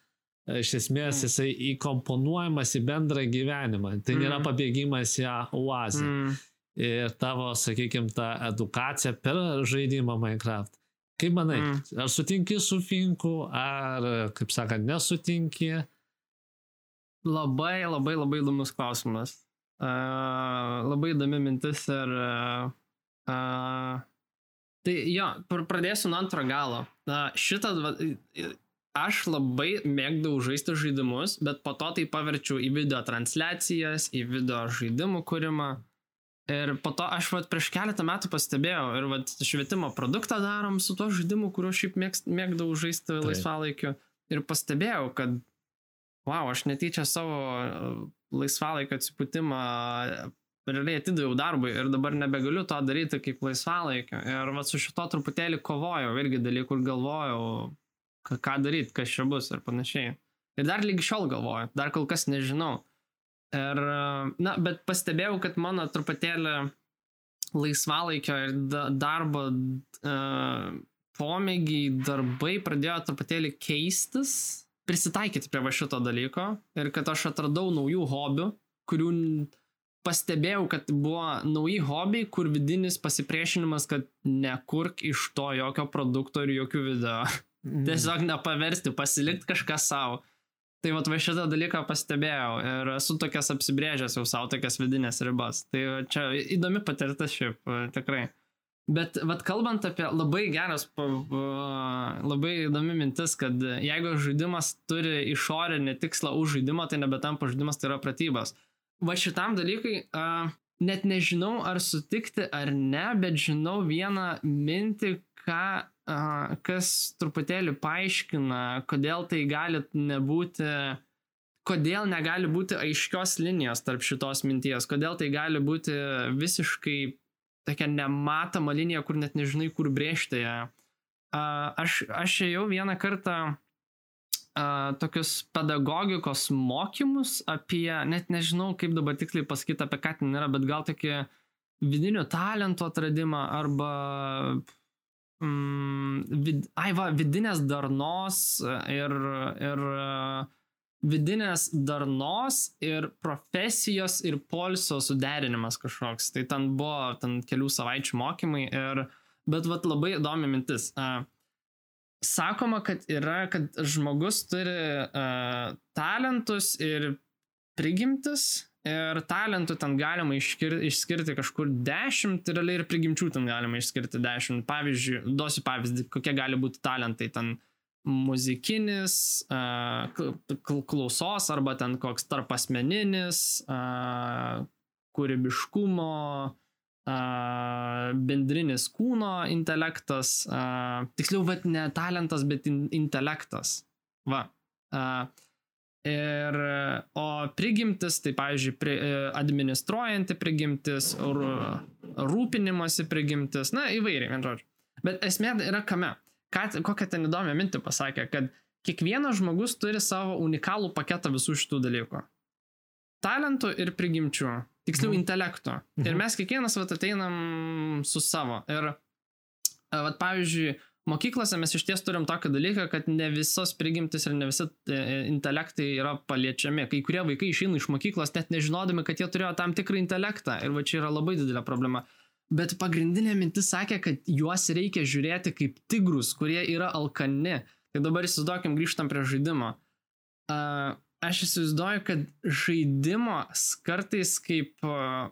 S1: e, iš esmės jisai įkomponuojamas į bendrą gyvenimą. Tai nėra
S2: Mhm.
S1: pabėgimas į oazę.
S2: Mm.
S1: Ir tavo, sakykime, ta edukacija per žaidimą Minecraft. Kaip manai,
S2: Mm.
S1: ar sutinki su Finku, ar, kaip sakant, nesutinki?
S2: Labai, labai, labai įdomus klausimas. Uh, labai įdomi mintis ir... Uh, uh, tai jo, pr- pradėsiu nuo antro galo. Uh, šitą, va, aš labai mėgdavau žaisti žaidimus, bet po to tai paverčiau į video transliacijas, į video žaidimų kūrimą. Ir po to aš vat, prieš keletą metų pastebėjau ir vat, švietimo produktą darom su tuo žaidimu, kuriuo šiaip mėgdavau žaisti
S1: Taip.
S2: laisvalaikiu. Ir pastebėjau, kad, wow, aš netyčia savo e, laisvalaikio atsipūtimą realiai atidaviau darbui ir dabar nebegaliu to daryti kaip laisvalaikio. Ir vat, su šito truputėlį kovojau, irgi dalykų ir galvojau, ką, daryti, kas čia bus ir panašiai. Ir dar lygi šiol galvoju, dar kol kas nežinau. Ir, na, bet pastebėjau, kad mano truputėlį laisvalaikio ir da, darbo uh, pomėgiai, darbai pradėjo truputėlį keistis, prisitaikyti prie va šito dalyko ir kad aš atradau naujų hobių, kurių pastebėjau, kad buvo nauji hobiai, kur vidinis pasipriešinimas, kad nekurk iš to jokio produkto ir jokių video. Tiesiog nepaversti, pasilikti kažką savo. Tai vat va šitą dalyką pastebėjau ir esu tokias apsibrėžęs jau savo tokias vidinės ribas. Tai čia įdomi patirtis šiaip, tikrai. Bet vat kalbant apie labai geras, labai įdomi mintis, kad jeigu žaidimas turi išorinį tikslą už žaidimą, tai nebetampa žaidimas, tai yra pratybos. Va šitam dalykui uh, net nežinau ar sutikti ar ne, bet žinau vieną mintį, ką, uh, kas truputėlį paaiškina, kodėl tai gali nebūti, kodėl negali būti aiškios linijos tarp šitos minties, kodėl tai gali būti visiškai tokia nematoma linija, kur net nežinai, kur brėžti ją. Aš, aš ėjau vieną kartą tokius pedagogikos mokymus apie, net nežinau, kaip dabar tiksliai pasakyti, apie ką ten yra, bet gal tokį vidinio talento atradimą arba mm, vid, ai va, vidinės darnos ir, ir uh, vidinės darnos ir profesijos ir polsio suderinimas kažkoks. Tai ten buvo ten kelių savaičių mokymai ir, bet vat labai įdomi mintis. Uh, sakoma, kad yra, kad žmogus turi uh, talentus ir prigimtis Ir talentų ten galima išskirti, išskirti kažkur 10, ir realiai ir prigimčių ten galima išskirti 10. Pavyzdžiui, duosiu pavyzdį, kokie gali būti talentai ten muzikinis, uh, klausos arba ten koks tarp asmeninis, uh, kūrybiškumo, uh, bendrinis kūno intelektas, tiksliau, bet ne talentas, bet in, intelektas. Va. Ir, o prigimtis, tai pavyzdžiui, pri, e, administruojanti prigimtis, rūpinimosi prigimtis, na įvairiai, vien žodžiu. Bet esmė yra kame. Ką, kokią ten įdomią mintį pasakė, kad kiekvienas žmogus turi savo unikalų paketą visų šitų dalykų. Talentų ir prigimčių, tiksliau mhm. intelekto. Mhm. Ir mes kiekvienas vat ateinam su savo. Ir, vat, pavyzdžiui, Mokyklose mes iš ties turim tokį dalyką, kad ne visos prigimtis ir ne visi e, intelektai yra paliečiami. Kai kurie vaikai išeina iš mokyklos net nežinodami, kad jie turėjo tam tikrą intelektą. Ir va čia yra labai didelė problema. Bet pagrindinė mintis sakė, kad juos reikia žiūrėti kaip tigrus, kurie yra alkani. Tai dabar įsivaizduokim, grįžtam prie žaidimo. Uh, aš įsivaizduoju, kad žaidimo kartais kaip uh,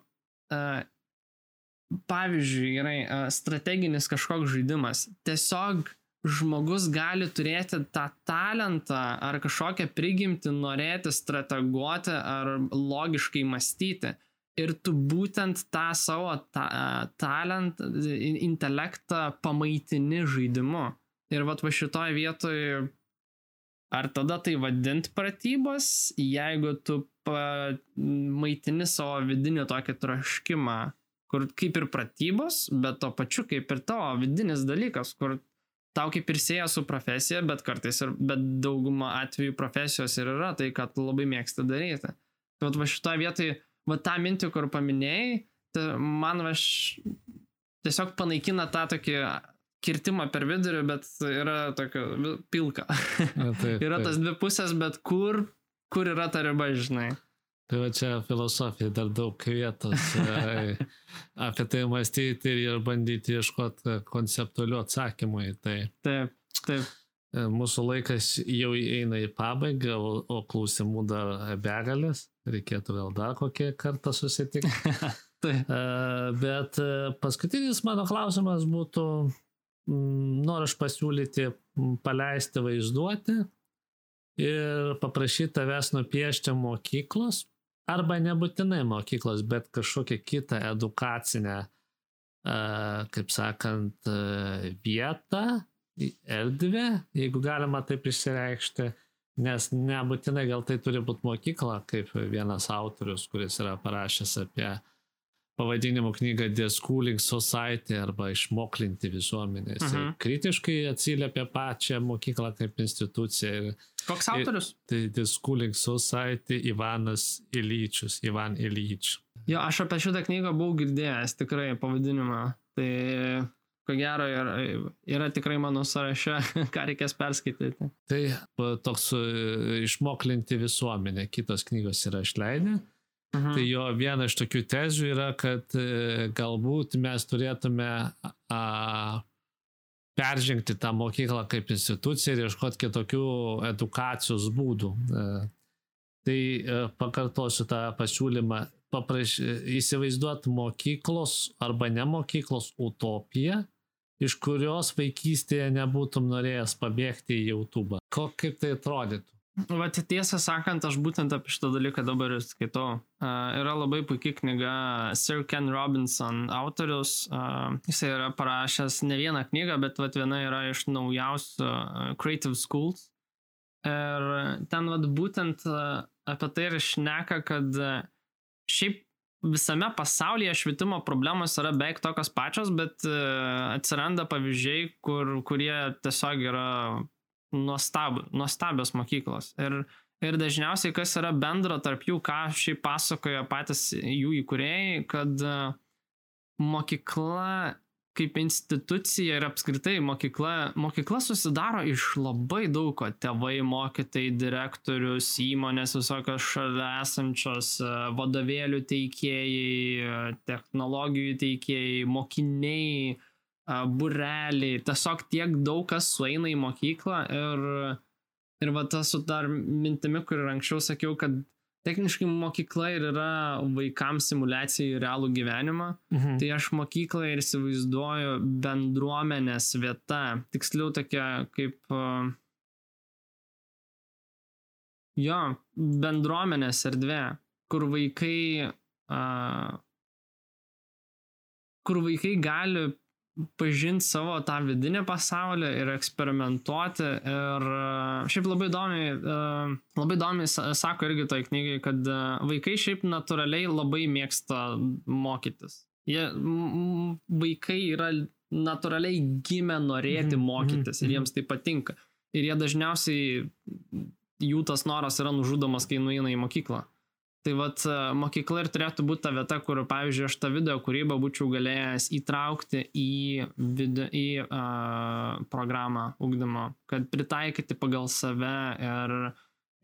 S2: pavyzdžiui, gerai, strateginis kažkoks žaidimas. Tiesiog žmogus gali turėti tą talentą ar kažkokią prigimtį norėti strateguoti ar logiškai mąstyti. Ir tu būtent tą savo ta, talentą, intelektą pamaitini žaidimu. Ir vat va šitoj vietoj, ar tada tai vadint pratybos, jeigu tu maitini savo vidinį tokį traškimą kur kaip ir pratybos, bet to pačiu kaip ir tavo vidinis dalykas, kur tau kaip ir sieja su profesija, bet kartais ir, bet daugumą atvejų profesijos ir yra tai, tu labai mėgsti daryti. Tai va šitoje vietoje, va tą mintį, kur paminėjai, tai man va tiesiog panaikina tą tokį kirtimą per vidurį, bet yra tokio pilka. <laughs> Na, taip, <laughs> yra tas dvi pusės, bet kur, kur yra ta riba, žinai.
S1: Tai va čia filosofija dar daug vietos <laughs> e, apie tai mąstyti ir bandyti ieškoti konceptualių atsakymų į tai.
S2: Taip, taip.
S1: E, mūsų laikas jau eina į pabaigą, o, o klausimų dar begalės. Reikėtų vėl dar kokį kartą susitikti. E, bet paskutinis mano klausimas būtų, noriu aš pasiūlyti paleisti vaizduoti ir paprašyti tavęs nupiešti mokyklos arba nebūtinai mokyklos, bet kažkokią kitą edukacinę, kaip sakant, vietą, erdvę, jeigu galima taip išsireikšti, nes nebūtinai gal tai turi būti mokykla, kaip vienas autorius, kuris yra parašęs apie pavadinimu knygą Deschooling Society arba išmoklinti visuomenės. Mhm. Ir kritiškai atsiliepia pačią mokyklą kaip instituciją. Ir,
S2: Koks autorius?
S1: Ir, tai Deschooling Society Ivanas Ilyčius, Ivan Ilyč.
S2: Jo, aš apie šitą knygą buvau girdėjęs tikrai pavadinimą. Tai ko gero yra, yra tikrai mano sąraše, <laughs> ką reikės perskaityti.
S1: Tai toks e, išmoklinti visuomenę, kitos knygos yra išleidę. Mhm. Tai jo viena iš tokių tezių yra, kad e, galbūt mes turėtume a, peržengti tą mokyklą kaip instituciją ir ieškoti kitokių edukacijos būdų. E, tai e, pakartosiu tą pasiūlymą, papraš, įsivaizduot mokyklos arba ne mokyklos utopiją, iš kurios vaikystėje nebūtum norėjęs pabėgti į YouTube. Ko, kaip tai atrodytų?
S2: Vat tiesą sakant, aš būtent apie šitą dalyką dabar ir skaitau. Uh, yra labai puikia knyga Sir Ken Robinson autorius. Uh, jisai yra parašęs ne vieną knygą, bet vat viena yra iš naujausių uh, Creative Schools. Ir ten vat būtent uh, apie tai ir šneka, kad uh, šiaip visame pasaulyje švietimo problemos yra beveik tokios pačios, bet atsiranda pavyzdžiai, kur, kurie tiesiog yra nuostab, nuostabios mokyklos. Ir, ir dažniausiai kas yra bendra tarp jų, ką šiaip pasakoja patys jų įkūrėjai, kad e, mokykla kaip institucija ir apskritai mokykla, mokykla susidaro iš labai daug ko. Tėvai, mokytojai, direktorius, įmonės visokios šalia esančios, e, vadovėlių teikėjai, e, technologijų teikėjai, mokiniai, bureliai, tiesiog tiek daug kas sueina į mokyklą ir, ir va tas su dar mintimi, kur ir anksčiau sakiau, kad techniškai mokykla ir yra vaikams simulacija į realų gyvenimą.
S1: Mhm.
S2: Tai aš mokyklą ir įsivaizduoju bendruomenės vieta, tiksliau tokia kaip... Jo, bendruomenės erdvė, kur vaikai, uh, kur vaikai gali pažinti savo tą vidinį pasaulį ir eksperimentuoti. Ir uh, šiaip labai įdomiai, uh, labai įdomiai sa- sako irgi toj knygai, kad uh, vaikai šiaip natūraliai labai mėgsta mokytis. Jie, vaikai yra natūraliai gimę norėti
S1: Mhm,
S2: mokytis
S1: mhm,
S2: ir jiems tai patinka. Ir jie dažniausiai, jų tas noras yra nužudomas, kai nueina į mokyklą. Tai vat e, mokykla ir turėtų būti ta vieta, kur, pavyzdžiui, aš tą video kūrybą būčiau galėjęs įtraukti į, video, į uh, programą ugdymo, kad pritaikyti pagal save ir,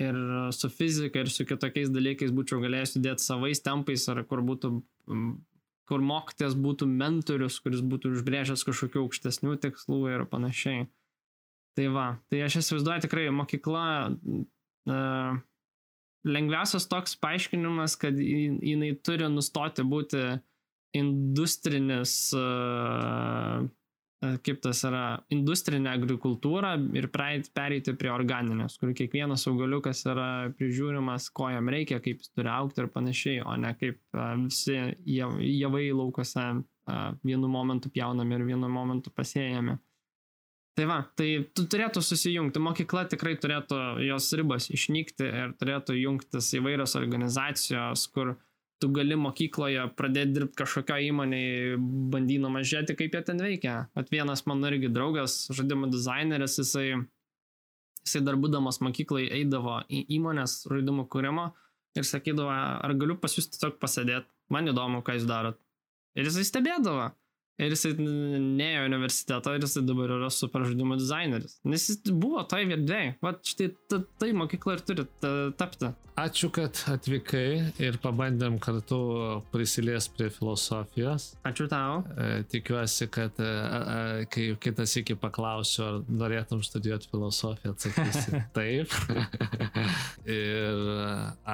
S2: ir su fizika ir su kitokiais dalykais būčiau galėjęs judėti savais tempais, ar kur būtų kur mokytės būtų mentorius, kuris būtų užbrėžęs kažkokių aukštesnių tikslų ir panašiai. Tai va, tai aš įsivaizduoju tikrai mokykla uh, lengviausias toks paaiškinimas, kad ji- jinai turi nustoti būti industrinis, uh, kaip tas yra, industrinė agrikultūra ir pereiti prie organinės, kur kiekvienas augaliukas yra prižiūrimas, ko jam reikia, kaip jis turi aukti ir panašiai, o ne kaip uh, visi jav- javai laukose vienu momentu pjaunami ir vienu momentu pasėjami. Tai va, tai tu turėtų susijungti, mokykla tikrai turėtų jos ribas išnykti ir turėtų jungtis įvairios organizacijos, kur tu gali mokykloje pradėti dirbti kažkokio įmonėje, bandydama žiūrėti, kaip jie ten veikia. At vienas mano irgi draugas, žaidimų dizaineris, jisai, jisai dar būdamas mokyklai eidavo į įmonės žaidimų kūrimo ir sakydavo, ar galiu pas jūs tiesiog pasėdėti, man įdomu, ką jūs darot. Ir jisai stebėdavo. Ir jisai neėjo universitetą ir jisai dabar yra super žaidimų dizaineris. Nes jis buvo toj virdėjai. Va štai ta- tai mokykla ir turi ta- tapti.
S1: Ačiū, kad atvykai ir pabandėm kartu prisilies prie filosofijos.
S2: Ačiū tau.
S1: E, Tikiuosi, kad e, e, kai kitas iki paklausiu, ar norėtum studijuoti filosofiją, atsakysi <laughs> taip. <laughs> ir e,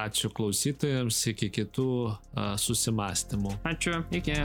S1: ačiū klausytojams, iki kitų e, susimastymų.
S2: Ačiū. Iki.